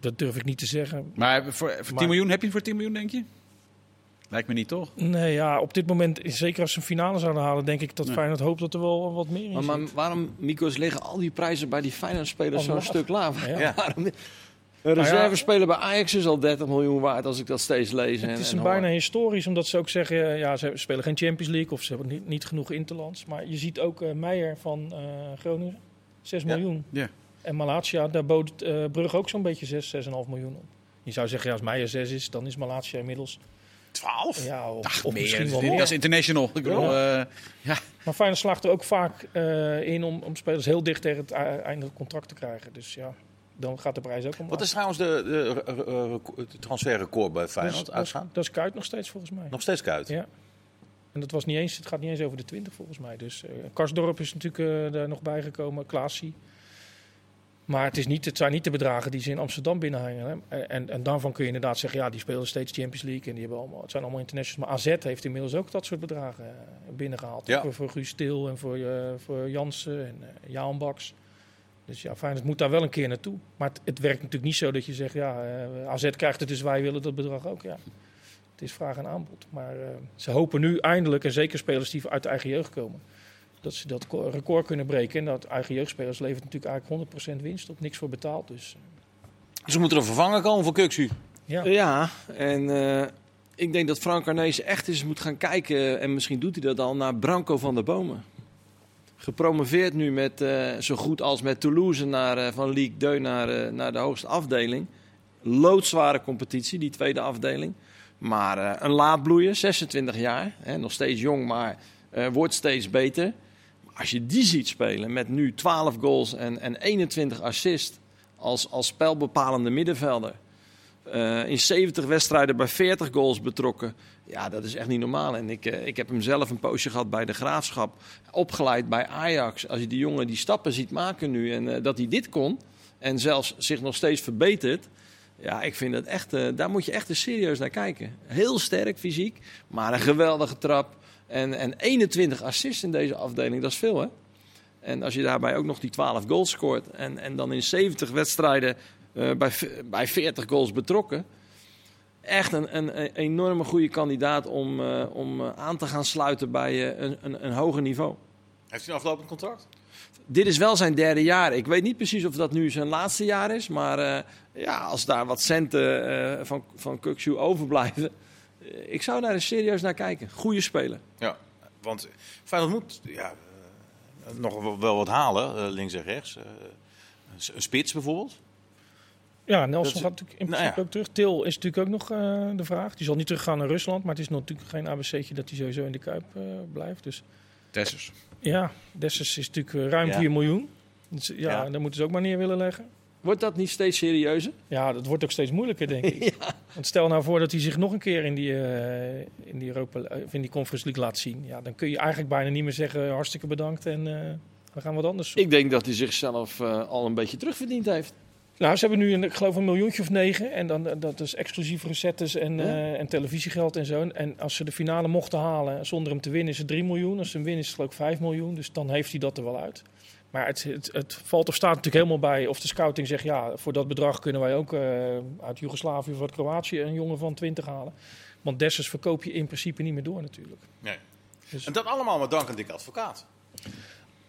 dat durf ik niet te zeggen. Maar voor, voor 10 Maar- miljoen, heb je voor 10 miljoen, denk je? Lijkt me niet, toch? Nee, ja, op dit moment, zeker als ze een finale zouden halen, denk ik dat Nee. Feyenoord hoopt dat er wel wat meer in Maar, zit. maar waarom, Mikos, liggen al die prijzen bij die Feyenoord-spelers zo'n stuk laag? Ja. Ja. Een Nou ja. reservespeler bij Ajax is al 30 miljoen waard als ik dat steeds lees. Het en- is en een hoor. bijna historisch, omdat ze ook zeggen, ja, ze spelen geen Champions League of ze hebben niet, niet genoeg interlands. Maar je ziet ook eh, Meijer van eh, Groningen, 6 Ja. miljoen. Ja. En Malatia, daar bood eh Brugge ook zo'n beetje 6, 6,5 miljoen op. Je zou zeggen, ja, als Meijer 6 is, dan is Malatia inmiddels 12? Ja, of, Ach, of meer. misschien wel Dat is international. Ik bedoel, eh, Maar Feyenoord slaagt er ook vaak eh, in om, om spelers heel dicht tegen het e- einde van het contract te krijgen. Dus ja, dan gaat de prijs ook omlaag. Wat is trouwens de, de, eh, eh, het transferrecord bij Feyenoord dat, is, uitgaan? dat is Kuit nog steeds volgens mij. Nog steeds kuit. Ja. En dat was niet eens, het gaat niet eens over de 20 volgens mij. Dus eh Karsdorp is natuurlijk eh daar nog bijgekomen, Klaasie. Maar het, is niet, het zijn niet de bedragen die ze in Amsterdam binnenhangen. Hè. En, en, daarvan kun je inderdaad zeggen, ja, die spelen steeds Champions League. En die hebben allemaal, het zijn allemaal internationals. Maar AZ heeft inmiddels ook dat soort bedragen eh, binnengehaald. Ja. Voor, voor Guus Stil en voor, eh voor Jansen en uh, Jaan Baks. Dus ja, Feyenoord moet daar wel een keer naartoe. Maar het, het werkt natuurlijk niet zo dat je zegt, ja, eh, AZ krijgt het, dus wij willen dat bedrag ook. Ja. Het is vraag en aanbod. Maar eh, ze hopen nu eindelijk, en zeker spelers die uit de eigen jeugd komen, dat ze dat record kunnen breken. En dat eigen jeugdspelers levert natuurlijk eigenlijk 100% winst op, niks voor betaald. Dus eh, Dus er moet er een vervanger komen voor Kuxu. ja. Ja, en eh, ik denk dat Frank Arnezen echt eens moet gaan kijken, en misschien doet hij dat al, naar Branco van der Bomen. Gepromoveerd nu met, eh, zo goed als met Toulouse naar, eh, van Ligue 2 naar, eh, naar de hoogste afdeling. Loodzware competitie, die tweede afdeling. Maar een laadbloeier, 26 jaar. Hè, nog steeds jong, maar wordt steeds beter. Als je die ziet spelen met nu 12 goals en, en 21 assists als, als spelbepalende middenvelder. In 70 wedstrijden bij 40 goals betrokken. Ja, dat is echt niet normaal. En ik, eh, ik heb hem zelf een poosje gehad bij de Graafschap. Opgeleid bij Ajax. Als je die jongen die stappen ziet maken nu en eh, dat hij dit kon. En zelfs zich nog steeds verbetert. Ja, ik vind het echt, eh, daar moet je echt eens serieus naar kijken. Heel sterk fysiek, maar een geweldige trap. En, en 21 assists in deze afdeling, dat is veel hè. En als je daarbij ook nog die 12 goals scoort en, en dan in 70 wedstrijden bij, bij 40 goals betrokken. Echt een, een, een enorme goede kandidaat om, eh, om eh, aan te gaan sluiten bij eh, een, een, een hoger niveau. Heeft hij een aflopend contract? Dit is wel zijn derde jaar. Ik weet niet precies of dat nu zijn laatste jaar is. Maar ja, als daar wat centen van, van Kukshu overblijven. ik zou daar eens serieus naar kijken. Goede speler. Ja, want Feyenoord moet ja, nog wel- wat halen, links en rechts. Een spits bijvoorbeeld. Ja, Nelson Dat gaat natuurlijk in nou principe ja. ook terug. Til is natuurlijk ook nog eh, de vraag. Die zal niet teruggaan naar Rusland, maar het is natuurlijk geen ABC'tje dat hij sowieso in de Kuip eh, blijft. Dus Tessers. ja, Dessers is natuurlijk eh, ruim Ja. 4 miljoen. Dus, ja, Ja. daar moeten ze ook maar neer willen leggen. Wordt dat niet steeds serieuzer? Ja, dat wordt ook steeds moeilijker, denk ik. Want stel nou voor dat hij zich nog een keer in die, eh, in die, Europa, of in die Conference League laat zien. Ja, dan kun je eigenlijk bijna niet meer zeggen hartstikke bedankt en eh, we gaan wat anders zoeken. Ik denk dat hij zichzelf eh, al een beetje terugverdiend heeft. Nou, ze hebben nu een, ik geloof een miljoentje of negen. En dan, eh, dat is exclusief recettes en, Ja. eh, en televisiegeld en zo. En als ze de finale mochten halen zonder hem te winnen is het 3 miljoen. Als ze hem winnen is het geloof ik 5 miljoen. Dus dan heeft hij dat er wel uit. Maar het, het, het valt of staat natuurlijk helemaal bij of de scouting zegt... ja, voor dat bedrag kunnen wij ook eh, uit Joegoslavië of uit Kroatië een jongen van 20 halen. Want Dessers verkoop je in principe niet meer door natuurlijk. Nee. Dus- En dat allemaal met dank aan Dick Advocaat.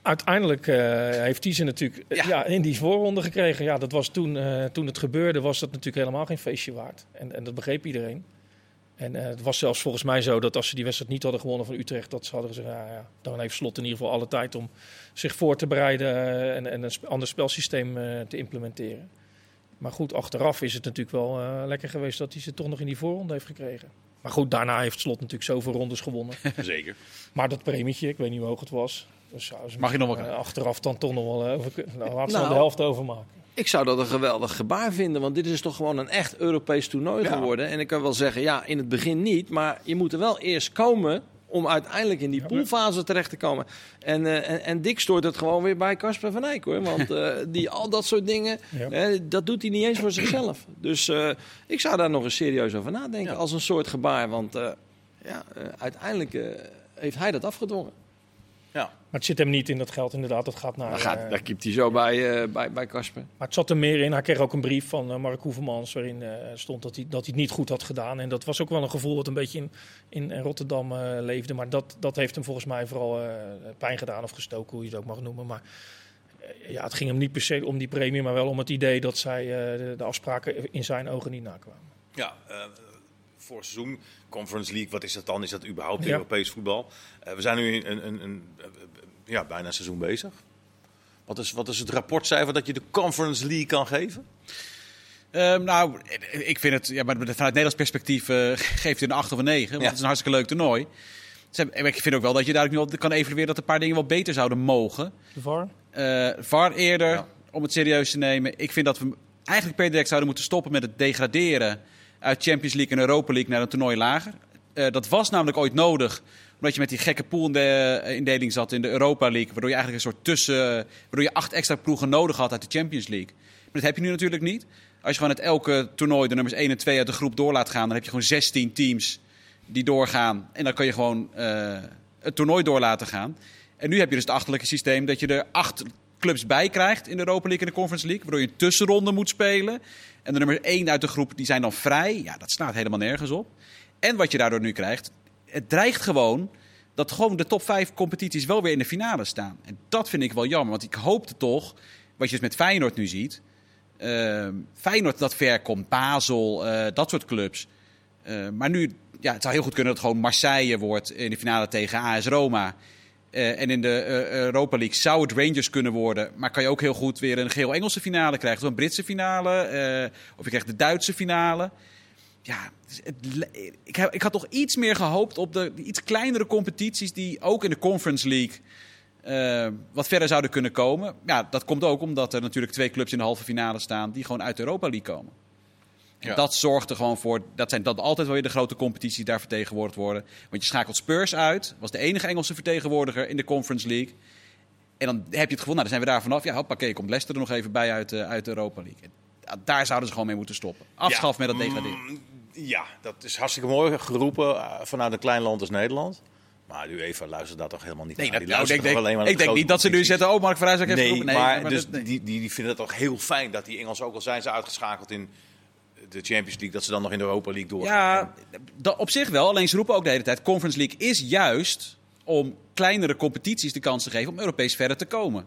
Uiteindelijk eh, heeft hij ze natuurlijk eh, Ja. ja. in die voorronde gekregen. Ja, dat was toen, eh, toen het gebeurde, was dat natuurlijk helemaal geen feestje waard. En, en dat begreep iedereen. En het was zelfs volgens mij zo dat als ze die wedstrijd niet hadden gewonnen van Utrecht, dat ze hadden gezegd, ja, ja, dan heeft Slot in ieder geval alle tijd om zich voor te bereiden en, en een ander spelsysteem te implementeren. Maar goed, achteraf is het natuurlijk wel lekker geweest dat hij ze toch nog in die voorronde heeft gekregen. Maar goed, daarna heeft Slot natuurlijk zoveel rondes gewonnen. Zeker. Maar dat premietje, ik weet niet hoe hoog het was. Dus ze Mag je nog wel krijgen. achteraf dan toch nog wel over kunnen. Nou, laten Nou. de helft overmaken. Ik zou dat een geweldig gebaar vinden, want dit is toch gewoon een echt Europees toernooi Ja. geworden. En ik kan wel zeggen, ja, in het begin niet, maar je moet er wel eerst komen om uiteindelijk in die poolfase terecht te komen. En, eh, en, en Dick stoort het gewoon weer bij Casper van Eyck, hoor. Want eh, die, al dat soort dingen, Ja. dat doet hij niet eens voor zichzelf. Dus eh, ik zou daar nog eens serieus over nadenken Ja. als een soort gebaar. Want eh, ja, uiteindelijk heeft hij dat afgedwongen. Ja. Maar het zit hem niet in dat geld inderdaad. Dat gaat naar... Daar, gaat, eh, daar kiept hij zo bij, eh, bij, bij Casper. Maar het zat er meer in. Hij kreeg ook een brief van eh, Mark Hoevermans waarin eh, stond dat hij, dat hij het niet goed had gedaan. En dat was ook wel een gevoel wat een beetje in, in Rotterdam eh, leefde. Maar dat, dat heeft hem volgens mij vooral eh, pijn gedaan of gestoken, hoe je het ook mag noemen. Maar ja, het ging hem niet per se om die premie, maar wel om het idee dat zij eh, de, de afspraken in zijn ogen niet nakwamen. Ja, eh voor seizoen, Conference League, wat is dat dan? Is dat überhaupt Ja. Europees voetbal? Eh, we zijn nu in een, een, een, eh, ja, bijna een seizoen bezig. Wat is, wat is het rapportcijfer dat je de Conference League kan geven? Ehm, nou, ik vind het, ja, maar vanuit Nederlands perspectief eh, geeft hij een 8 of een 9. Want Ja. het is een hartstikke leuk toernooi. En ik vind ook wel dat je daar nu kan evalueren dat een paar dingen wel beter zouden mogen. De VAR? Eh VAR eerder, Ja. om het serieus te nemen. Ik vind dat we eigenlijk per direct zouden moeten stoppen met het degraderen uit Champions League en Europa League naar een toernooi lager. Eh, dat was namelijk ooit nodig, omdat je met die gekke poolindeling zat in de Europa League. Waardoor je eigenlijk een soort tussen, waardoor je acht extra ploegen nodig had uit de Champions League. Maar dat heb je nu natuurlijk niet. Als je gewoon uit elke toernooi de nummers 1 en 2 uit de groep door laat gaan, dan heb je gewoon 16 teams die doorgaan. En dan kan je gewoon eh, het toernooi door laten gaan. En nu heb je dus het achterlijke systeem dat je er acht clubs bij krijgt in de Europa League en de Conference League. Waardoor je een tussenronde moet spelen. En de nummer 1 uit de groep die zijn dan vrij. Ja, dat slaat helemaal nergens op. En wat je daardoor nu krijgt, het dreigt gewoon dat gewoon de top 5 competities wel weer in de finale staan. En dat vind ik wel jammer, want ik hoopte toch, wat je dus met Feyenoord nu ziet, uh, Feyenoord dat ver komt, Basel, uh, dat soort clubs. Uh, maar nu, ja, het zou heel goed kunnen dat het gewoon Marseille wordt in de finale tegen AS Roma. Uh, en in de uh, Europa League zou het Rangers kunnen worden. Maar kan je ook heel goed weer een geel Engelse finale krijgen. Of een Britse finale. Uh, of je krijgt de Duitse finale. Ja, het, ik, ik had toch iets meer gehoopt op de iets kleinere competities. die ook in de Conference League. wat verder zouden kunnen komen. Ja, dat komt ook omdat er natuurlijk twee clubs in de halve finale staan. die gewoon uit de Europa League komen. Ja. dat zorgt er gewoon voor. Dat zijn dat altijd wel weer de grote competities die daar vertegenwoordigd worden. Want je schakelt Spurs uit. Was de enige Engelse vertegenwoordiger in de Conference League. En dan heb je het gevoel, nou, dan zijn we daar vanaf. Ja, hoppakee, komt Leicester er nog even bij uit, uh, uit de Europa League. Daar zouden ze gewoon mee moeten stoppen. Afschaf ja, met dat degraderen. Mm, ja, dat is hartstikke mooi geroepen uh, vanuit een klein land als Nederland. Maar u even luistert daar toch helemaal niet nee, naar. Dat, nou, ik denk, alleen maar ik denk niet dat ze nu zetten, oh Mark Verhuis heeft nee, geroepen. Nee, maar, maar dus dat, die, die, die vinden het toch heel fijn dat die Engelsen, ook al zijn ze uitgeschakeld in de Champions League, dat ze dan nog in de Europa League doorgaan. Ja, dat op zich wel. Alleen ze roepen ook de hele tijd, Conference League is juist om kleinere competities de kans te geven om Europees verder te komen.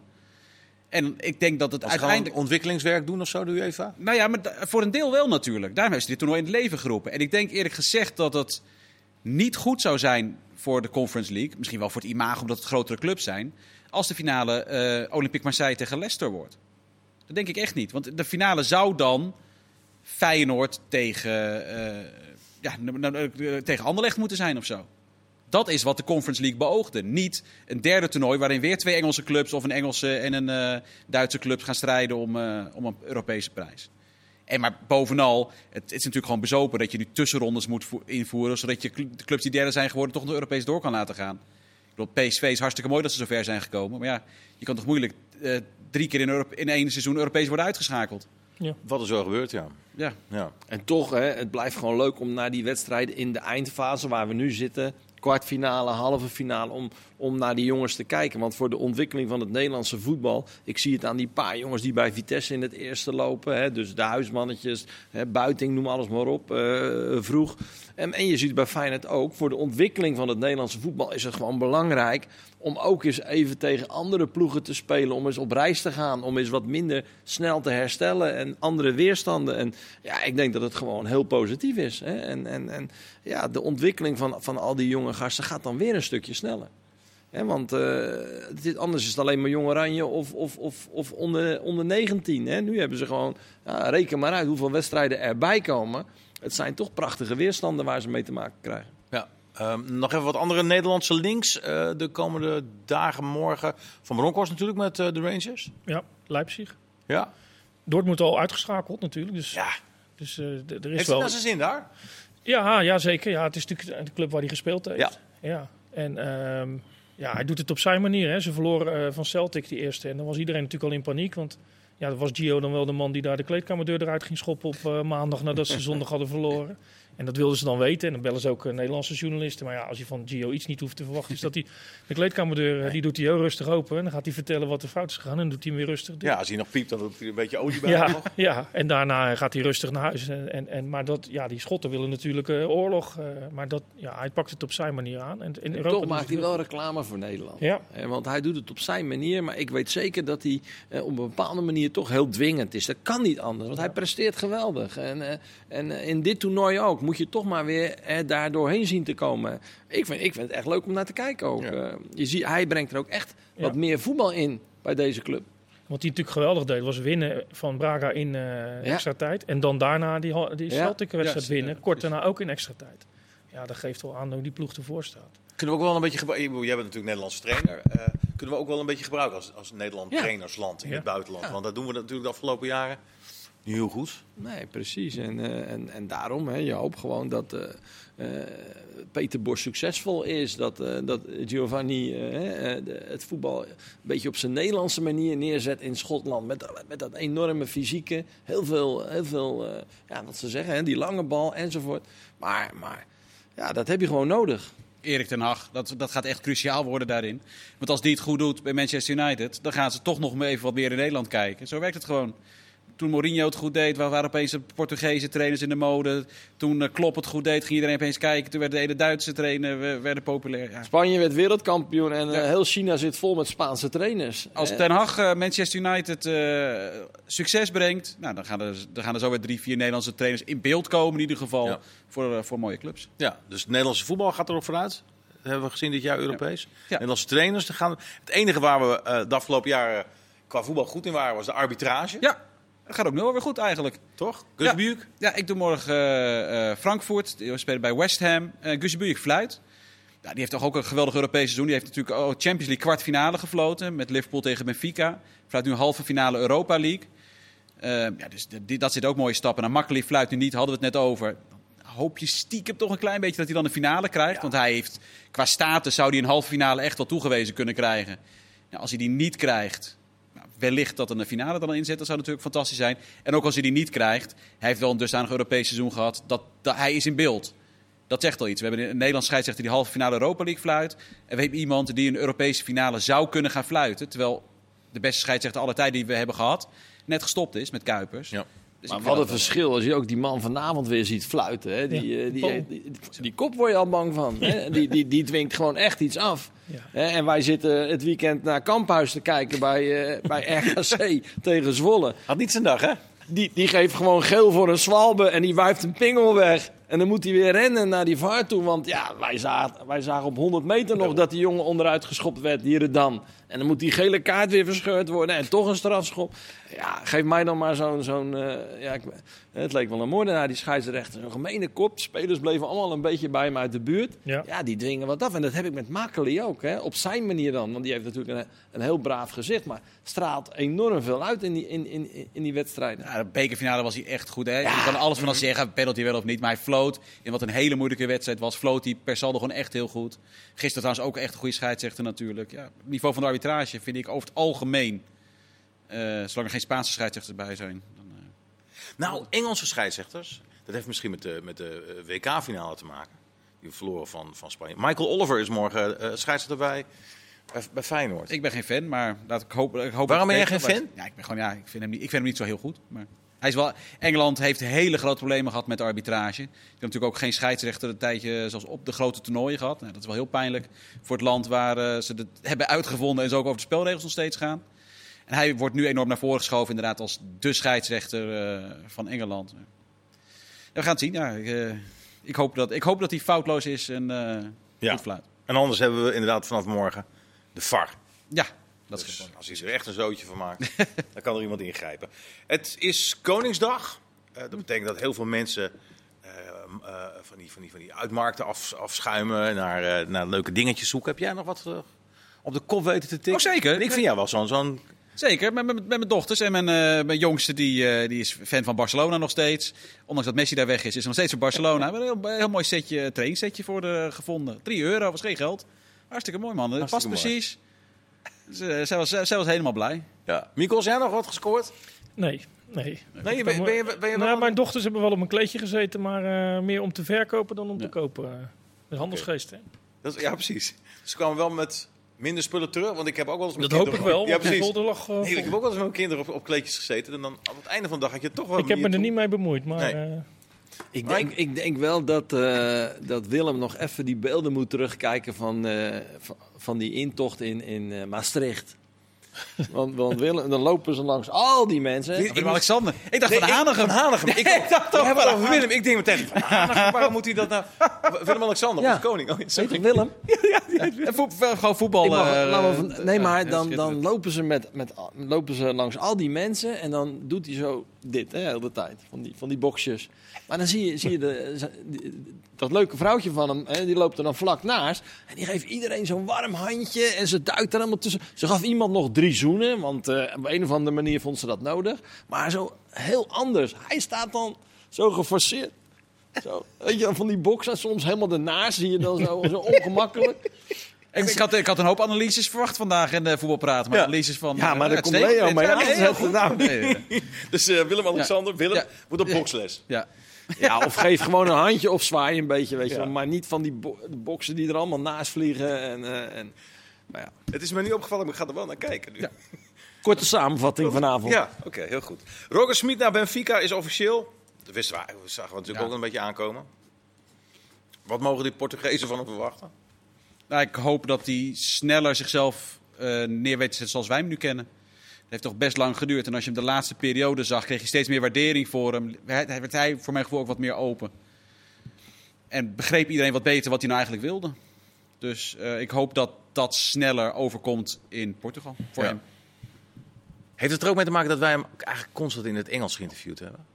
En ik denk dat het Als uiteindelijk... ontwikkelingswerk doen of zo, de UEFA? Nou ja, maar voor een deel wel natuurlijk. Daarom ze dit toernooi in het leven geroepen. En ik denk eerlijk gezegd dat het niet goed zou zijn voor de Conference League. Misschien wel voor het imago, omdat het grotere clubs zijn. Als de finale uh, Olympique Marseille tegen Leicester wordt. Dat denk ik echt niet. Want de finale zou dan Feyenoord tegen, uh, ja, tegen Anderlecht moeten zijn of zo. Dat is wat de Conference League beoogde. Niet een derde toernooi waarin weer twee Engelse clubs of een Engelse en een uh, Duitse club gaan strijden om, om een Europese prijs. En maar bovenal, het, is natuurlijk gewoon bezopen dat je nu tussenrondes moet invoeren, zodat je de clubs die derde zijn geworden toch nog Europees door kan laten gaan. Ik bedoel, PSV is hartstikke mooi dat ze zover zijn gekomen. Maar ja, je kan toch moeilijk drie keer in, in één seizoen Europees worden uitgeschakeld. Ja. Wat er zo gebeurt, ja. ja. ja. En toch, hè, het blijft gewoon leuk om naar die wedstrijden in de eindfase waar we nu zitten, kwartfinale, halve finale, om, om naar die jongens te kijken. Want voor de ontwikkeling van het Nederlandse voetbal, ik zie het aan die paar jongens die bij Vitesse in het eerste lopen. Hè, dus de huismannetjes, hè, Buiting, noem alles maar op, uh, vroeg. En, en je ziet bij Feyenoord ook, voor de ontwikkeling van het Nederlandse voetbal is het gewoon belangrijk om ook eens even tegen andere ploegen te spelen. Om eens op reis te gaan. Om eens wat minder snel te herstellen. En andere weerstanden. En ja, ik denk dat het gewoon heel positief is. Hè? En, en, en ja, de ontwikkeling van, van al die jonge gasten gaat dan weer een stukje sneller. Want dit, anders is het alleen maar Jong Oranje of, of, of, of onder, onder 19. Hè? Nu hebben ze gewoon, ja, reken maar uit hoeveel wedstrijden erbij komen. Het zijn toch prachtige weerstanden waar ze mee te maken krijgen. Ja, Um, nog even wat andere Nederlandse links uh, de komende dagen, morgen. Van Bronckhorst natuurlijk met uh, de Rangers. Ja, Leipzig. Ja. Dortmund al uitgeschakeld natuurlijk. Dus, ja. dus uh, er is heeft wel... Heeft zijn zin daar? Ja, ja, zeker. Ja, het is natuurlijk de club waar hij gespeeld heeft. Ja. ja. En um, ja, hij doet het op zijn manier. Hè. Ze verloren van Celtic die eerste. En dan was iedereen natuurlijk al in paniek. Want ja, was Gio dan wel de man die daar de kleedkamerdeur eruit ging schoppen op maandag nadat ze zondag hadden verloren. En dat wilden ze dan weten. En dan bellen ze ook uh, Nederlandse journalisten. Maar ja, als je van Gio iets niet hoeft te verwachten, is dat hij de kleedkamerdeur nee. die doet hij heel rustig open. En dan gaat hij vertellen wat er fout is gegaan. En dan doet hij hem weer rustig. Ja, als hij nog piept, dan doet hij een beetje olie bij. Ja, ja, en daarna gaat hij rustig naar huis. En, en, en, maar dat, ja, die Schotten willen natuurlijk uh, oorlog. Uh, maar dat, ja, hij pakt het op zijn manier aan. En, in en Europa toch maakt hij wel reclame voor Nederland. Ja. want hij doet het op zijn manier. Maar ik weet zeker dat hij op een bepaalde manier toch heel dwingend is. Dat kan niet anders. Want hij presteert geweldig. En, en in dit toernooi ook. Moet je toch maar weer er daar doorheen zien te komen. Ik vind, ik vind het echt leuk om naar te kijken ook. Ja. Uh, je ziet, hij brengt er ook echt ja. wat meer voetbal in bij deze club. Wat hij natuurlijk geweldig deed, was winnen van Braga in uh, extra ja. tijd. En dan daarna die, die Celtic-wedstrijd winnen. Kort daarna ook in extra tijd. Ja, dat geeft wel aan hoe die ploeg ervoor staat. Kunnen we ook wel een beetje gebruiken? Jij bent natuurlijk Nederlandse trainer. Uh, kunnen we ook wel een beetje gebruiken als, als Nederland trainersland in het buitenland? Want dat doen we natuurlijk de afgelopen jaren niet heel goed. Nee, precies. En, uh, en, en daarom, hè, je hoopt gewoon dat uh, uh, Peter Bos succesvol is. Dat, dat Giovanni het voetbal een beetje op zijn Nederlandse manier neerzet in Schotland. Met, met dat enorme fysieke, heel veel, heel veel ja, wat ze zeggen, hè, die lange bal enzovoort. Maar, maar ja, dat heb je gewoon nodig. Erik ten Hag, dat, dat gaat echt cruciaal worden daarin. Want als die het goed doet bij Manchester United, dan gaan ze toch nog even wat meer in Nederland kijken. Zo werkt het gewoon Toen Mourinho het goed deed, waren opeens de Portugese trainers in de mode. Toen uh, Klopp het goed deed, ging iedereen opeens kijken. Toen werden de hele Duitse trainers werden populair. Ja. Spanje werd wereldkampioen en uh, heel China zit vol met Spaanse trainers. Als Ten Hag uh, Manchester United succes brengt, nou, dan, gaan er, dan gaan er zo weer drie, vier Nederlandse trainers in beeld komen in ieder geval ja. voor, voor mooie clubs. Ja, dus het Nederlandse voetbal gaat erop vooruit. Dat hebben we gezien dit jaar Europees. Ja. Ja. Nederlandse trainers. Gaan, het enige waar we de afgelopen jaren qua voetbal goed in waren, was de arbitrage. Ja. Dat gaat ook nu weer goed eigenlijk. Toch? Gus ja. ja, ik doe morgen uh, uh, Frankfurt. Die spelen bij West Ham. Uh, Gus Buurk fluit. Ja, die heeft toch ook een geweldig Europees seizoen. Die heeft natuurlijk ook Champions League kwartfinale gefloten. Met Liverpool tegen Benfica. Fluit nu halve finale Europa League. ja, dus die, dat zit ook mooie stappen. En Makkeli fluit nu niet, hadden we het net over. Hoop je stiekem toch een klein beetje dat hij dan een finale krijgt. Ja. Want hij heeft, qua status zou hij een halve finale echt wel toegewezen kunnen krijgen. Ja, als hij die niet krijgt, wellicht dat er een finale dan in zit. Dat zou natuurlijk fantastisch zijn. En ook als hij die niet krijgt, hij heeft wel een dusdanig Europees seizoen gehad, dat, dat hij is in beeld. Dat zegt al iets. We hebben een Nederlands scheidsrechter die halve finale Europa League fluit. En we hebben iemand die een Europese finale zou kunnen gaan fluiten. Terwijl de beste scheidsrechter aller tijden die we hebben gehad, net gestopt is met Kuipers. Ja. Dus maar wat een verschil als je ook die man vanavond weer ziet fluiten. Hè? Die, ja. die, die, die, die, kop word je al bang van. Hè? Die, die, die dwingt gewoon echt iets af. Ja. Hè? En wij zitten het weekend naar Kamphuis te kijken bij, uh, bij RKC tegen Zwolle. Had niet zijn dag, hè? Die, die geeft gewoon geel voor een zwalbe en die wuift een pingel weg. En dan moet hij weer rennen naar die vaart toe. Want ja, wij zagen, wij zagen op 100 meter nog dat die jongen onderuit geschopt werd, hier dan. En dan moet die gele kaart weer verscheurd worden en toch een strafschop. Ja, geef mij dan maar zo'n... zo'n uh, ja, ik, het leek wel een moordenaar, die scheidsrechter. Zo'n gemene kop. Spelers bleven allemaal een beetje bij hem uit de buurt. Ja. ja, die dwingen wat af. En dat heb ik met Makeli ook. Hè. Op zijn manier dan. Want die heeft natuurlijk een, een heel braaf gezicht. Maar straalt enorm veel uit in die, in, in, in die wedstrijden. Ja, de bekerfinale was hij echt goed. Hè? Ja. Je kan alles van zeggen, penalty wel of niet. Maar hij floot. In wat een hele moeilijke wedstrijd was, floot hij per saldo gewoon echt heel goed. Gisteren trouwens ook echt een goede scheidsrechter natuurlijk. Ja, het niveau van de arbitrage vind ik over het algemeen... Uh, zolang er geen Spaanse scheidsrechters bij zijn. Dan, uh... Nou, Engelse scheidsrechters. Dat heeft misschien met de, met de eh, WK-finale te maken. Die verloren van, van Spanje. Michael Oliver is morgen uh, scheidsrechter bij, bij, bij, Feyenoord. Ik ben geen fan, maar laat ik hoop, ik hoop Waarom ben jij geen fan? Ja, ik, ben gewoon, ja, ik, vind hem niet, ik vind hem niet zo heel goed. Maar hij is wel, Engeland heeft hele grote problemen gehad met arbitrage. Hebt natuurlijk ook geen scheidsrechter een tijdje zoals op de grote toernooien gehad. Nou, dat is wel heel pijnlijk voor het land waar uh, ze het hebben uitgevonden en zo ook over de spelregels nog steeds gaan. En hij wordt nu enorm naar voren geschoven, inderdaad, als de scheidsrechter uh, van Engeland. We gaan het zien. Ja, ik, uh, ik, hoop dat, ik hoop dat hij foutloos is en ja. goed fluit. En anders hebben we inderdaad vanaf morgen de VAR. Ja, dat dus, is als hij er echt een zootje van maakt, dan kan er iemand ingrijpen. Het is Koningsdag. dat betekent dat heel veel mensen van, die, van, die, van die uitmarkten af, afschuimen, naar, naar leuke dingetjes zoeken. Heb jij nog wat op de kop weten te tikken? Oh, zeker. En ik vind jou wel zo'n zo'n Zeker, met, met, met, mijn dochters en mijn, uh, mijn jongste, die, uh, die is fan van Barcelona nog steeds. Ondanks dat Messi daar weg is, is hij nog steeds van Barcelona. We hebben een heel, heel mooi setje, trainingssetje voor de gevonden. 3 euro, was geen geld. Hartstikke mooi man, het past precies. Zij, was, zij was helemaal blij. Ja. Mikos, jij nog wat gescoord? Nee, nee. nee ben, ben, je, ben je nou, mijn dochters hebben wel op een kleedje gezeten, maar meer om te verkopen dan om ja. te kopen. De handelsgeest, okay. hè? Dat is, ja, precies. Ze kwamen wel met minder spullen terug. Want ik heb ook wel eens met Dat hoop ik wel. Ja, precies. Lag, uh, nee, ik heb ook wel eens met mijn kinderen op, op kleedjes gezeten. En dan op het einde van de dag had je toch wel... Ik heb me er niet mee bemoeid, maar... Nee. Uh, ik denk, ik denk wel dat, uh, dat Willem nog even die beelden moet terugkijken van, van, van, die intocht in, in Maastricht. Want, want Willem, dan lopen ze langs al die mensen. Ik, ik Alexander. Ik dacht nee, van Hanegem. Van Hanegem. Ik, ik dacht ook van over Willem. Ik denk meteen van Hanegem. Waarom moet hij dat nou? Willem-Alexander, ja. koning. Oh, Weet je Willem? ja, ja, ja. Vo gewoon voetbal. Mag, uh, nee, maar dan, dan lopen, ze met, met, lopen ze langs al die mensen. En dan doet hij zo dit, hè, tijd. Van die, van die boxjes. Maar dan zie je, zie je de, dat leuke vrouwtje van hem, hè, die loopt er dan vlak naast. En die geeft iedereen zo'n warm handje. En ze duikt er allemaal tussen. Ze gaf iemand nog drie zoenen, want uh, op een of andere manier vond ze dat nodig. Maar zo heel anders. Hij staat dan zo geforceerd. Zo, weet je, van die boksen soms helemaal ernaast zie je dan zo, zo ongemakkelijk. Ik, ik, had, ik had een hoop analyses verwacht vandaag in de voetbalpraat. Maar ja. analyses van... Ja, maar uh, daar komt Leo mee aan te Nou, nee, Dus uh, Willem-Alexander, Willem, ja. moet op boksles. Ja. Ja, of geef gewoon een handje of zwaai een beetje, weet je ja. Maar niet van die bo boksen die er allemaal naast vliegen. En, uh, en, maar ja. Het is me niet opgevallen, maar ik ga er wel naar kijken nu. Ja. Korte samenvatting vanavond. Ja, oké, heel goed. Roger Smit naar Benfica is officieel. Dat wisten we, dat zagen we natuurlijk Ja. ook een beetje aankomen. Wat mogen die Portugezen van hem verwachten? Nou, ik hoop dat hij sneller zichzelf eh neer weet te zetten zoals wij hem nu kennen. Het heeft toch best lang geduurd. En als je hem de laatste periode zag, kreeg je steeds meer waardering voor hem. Hij- hij- Werd hij voor mijn gevoel ook wat meer open. En begreep iedereen wat beter wat hij nou eigenlijk wilde. Dus eh, ik hoop dat dat sneller overkomt in Portugal. Voor Ja. hem. Heeft het er ook mee te maken dat wij hem eigenlijk constant in het Engels geïnterviewd hebben?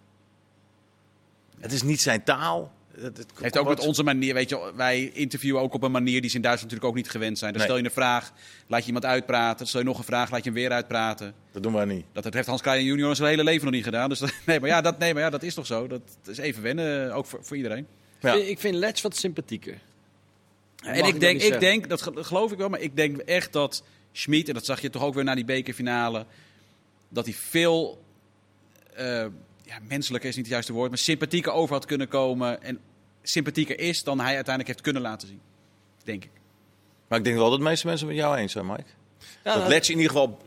Het is niet zijn taal. Het, het Heeft ook met onze manier, weet je, wij interviewen ook op een manier die ze in Duitsland natuurlijk ook niet gewend zijn. Dan Nee. stel je een vraag, laat je iemand uitpraten. Stel je nog een vraag, laat je hem weer uitpraten. Dat doen wij niet. Dat heeft Hans Klein junior zijn hele leven nog niet gedaan. Dus dat, nee, maar ja, dat, nee, maar ja, dat is toch zo. Dat is even wennen, eh, ook voor, voor iedereen. Ja. Ik vind Letch wat sympathieker. Mag en ik denk, ik zeggen? denk, dat ge- geloof ik wel, maar ik denk echt dat Schmid, en dat zag je toch ook weer na die bekerfinale, dat hij veel, eh, ja, menselijker is niet het juiste woord, maar sympathieker over had kunnen komen. En sympathieker is dan hij uiteindelijk heeft kunnen laten zien. Denk ik. Maar ik denk wel dat de meeste mensen met jou eens zijn, Mike. Ja, dat Letch in ieder geval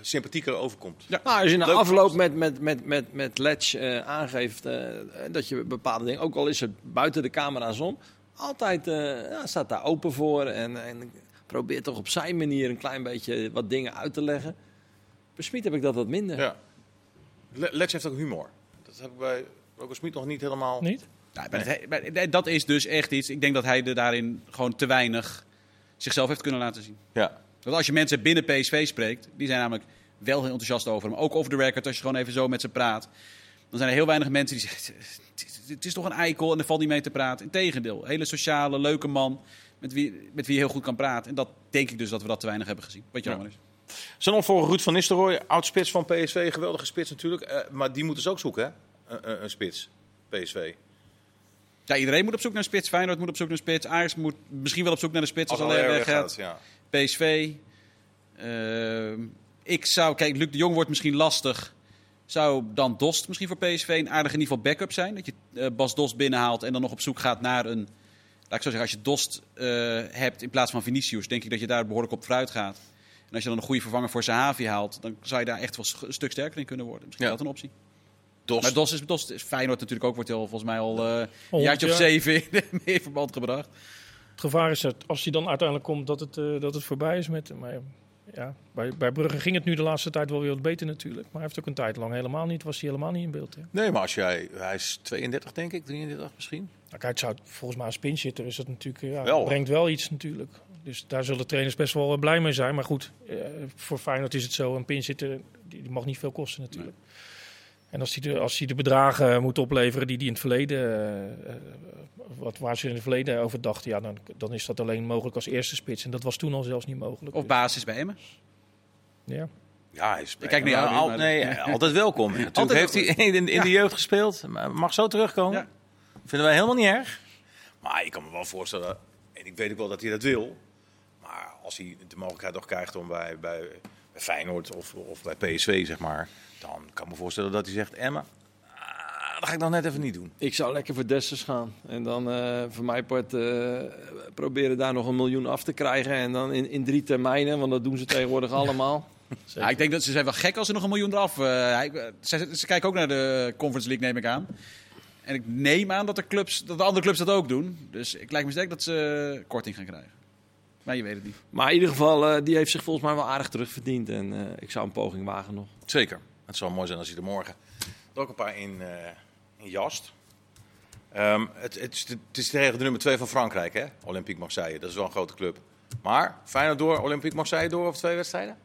sympathieker overkomt. Ja. Nou, als je na Leuk. afloop met, met, met, met, met Letch eh, aangeeft eh, dat je bepaalde dingen, ook al is het buiten de camera's om, altijd eh, ja, staat daar open voor en, en probeert toch op zijn manier een klein beetje wat dingen uit te leggen. Bij Smit heb ik dat wat minder. Ja. Le- Letch heeft ook humor. Dat heb ik bij Roger Smit nog niet helemaal... Niet? Ja, maar het- maar dat is dus echt iets. Ik denk dat hij er daarin gewoon te weinig zichzelf heeft kunnen laten zien. Ja. Want als je mensen binnen PSV spreekt, die zijn namelijk wel heel enthousiast over hem. Ook off the record, als je gewoon even zo met ze praat. Dan zijn er heel weinig mensen die zeggen, het is, toch een eikel en er valt niet mee te praten. Integendeel, hele sociale, leuke man met wie, met wie je heel goed kan praten. En dat denk ik dus dat we dat te weinig hebben gezien. Wat Ja. jammer is. Zijn opvolger Ruud van Nistelrooy, oud-spits van PSV. Geweldige spits natuurlijk. eh, maar die moeten ze ook zoeken, hè? Een, een, een spits. PSV. Ja, iedereen moet op zoek naar een spits. Feyenoord moet op zoek naar een spits. Ajax moet misschien wel op zoek naar een spits als, weggaat. weggaat, ja. PSV. Ehm, ik zou, kijk, Luc de Jong wordt misschien lastig. Zou dan Dost misschien voor PSV een aardige in ieder geval backup zijn? Dat je eh, Bas Dost binnenhaalt en dan nog op zoek gaat naar een... Laat ik zo zeggen, als je Dost eh, hebt in plaats van Vinicius, denk ik dat je daar behoorlijk op vooruit gaat. En als je dan een goede vervanger voor Sahavi haalt, dan zou je daar echt wel een stuk sterker in kunnen worden. Misschien Ja. dat een optie. Dos. Maar Dost is, Dost is Feyenoord natuurlijk ook, wordt heel, volgens mij al eh, een jaartje of jaar. zeven in meer verband gebracht. Het gevaar is dat als hij dan uiteindelijk komt, dat het, eh, dat het voorbij is met hem. Maar ja, bij, bij Brugge ging het nu de laatste tijd wel weer wat beter natuurlijk. Maar hij heeft ook een tijd lang helemaal niet, was hij helemaal niet in beeld. Hè. Nee, maar als jij... Hij is 32, denk ik. 33 misschien. Nou, kijk, het zou, volgens mij als pinchitter is dat natuurlijk, eh, ja, Wel. brengt wel iets natuurlijk. Dus daar zullen trainers best wel eh, blij mee zijn. Maar goed, eh, voor Feyenoord is het zo, een pinchitter die, die mag niet veel kosten natuurlijk. En als hij, de, als hij de bedragen moet opleveren die hij in het verleden, eh, eh, wat, waar ze in het verleden over dachten, ja, dan, dan is dat alleen mogelijk als eerste spits. En dat was toen al zelfs niet mogelijk. Of basis bij Emmen. ja. Ja, hij is Ik kijk naar jou nu, Al- nee, altijd welkom. Natuurlijk Altijd heeft hij in, in de jeugd gespeeld. Maar Mag zo terugkomen. Ja. Vinden wij helemaal niet erg. Maar ik kan me wel voorstellen, en ik weet ook wel dat hij dat wil. Maar als hij de mogelijkheid nog krijgt om bij, bij, bij Feyenoord of, of bij PSV, zeg maar. Dan kan ik me voorstellen dat hij zegt, Emma, ah, dat ga ik nog net even niet doen. Ik zou lekker voor Dessers gaan. En dan eh, voor mijn part eh, proberen daar nog een miljoen af te krijgen. En dan in, in drie termijnen, want dat doen ze tegenwoordig allemaal. Ja, ik denk dat ze zijn wel gek als ze nog een miljoen eraf. eh, ze, ze kijken ook naar de Conference League, neem ik aan. En ik neem aan dat de, clubs, dat de andere clubs dat ook doen. Dus ik lijkt me sterk dat ze korting gaan krijgen. Maar je weet het niet. Maar in ieder geval, eh, die heeft zich volgens mij wel aardig terugverdiend. En eh, ik zou een poging wagen nog. Zeker. Het zou mooi zijn als hij er morgen er ook een paar in, eh, in jast. Ehm, het, het, is de, het is tegen de nummer 2 van Frankrijk, hè? Olympique Marseille. Dat is wel een grote club. Maar Feyenoord door, Olympique Marseille door over twee wedstrijden?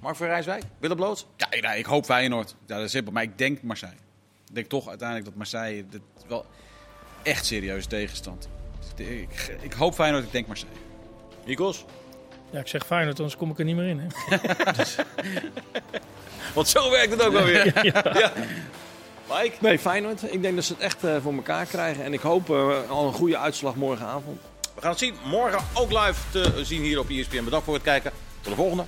Mark van Rijswijk, Willem Bloot? Ja, ik- nou, ik hoop Feyenoord. Ja, dat is simpel. Maar ik denk Marseille. Ik denk toch uiteindelijk dat Marseille dit wel echt serieus tegenstand. Ik, ik hoop Feyenoord, ik denk Marseille. Nikos? ja, ik zeg Feyenoord, anders kom ik er niet meer in. Hè. Want zo werkt het ook alweer. ja. Mike? Nee, Feyenoord. Ik denk dat ze het echt eh, voor elkaar krijgen. En ik hoop eh, al een goede uitslag morgenavond. We gaan het zien. Morgen ook live te zien hier op ESPN. Bedankt voor het kijken. Tot de volgende.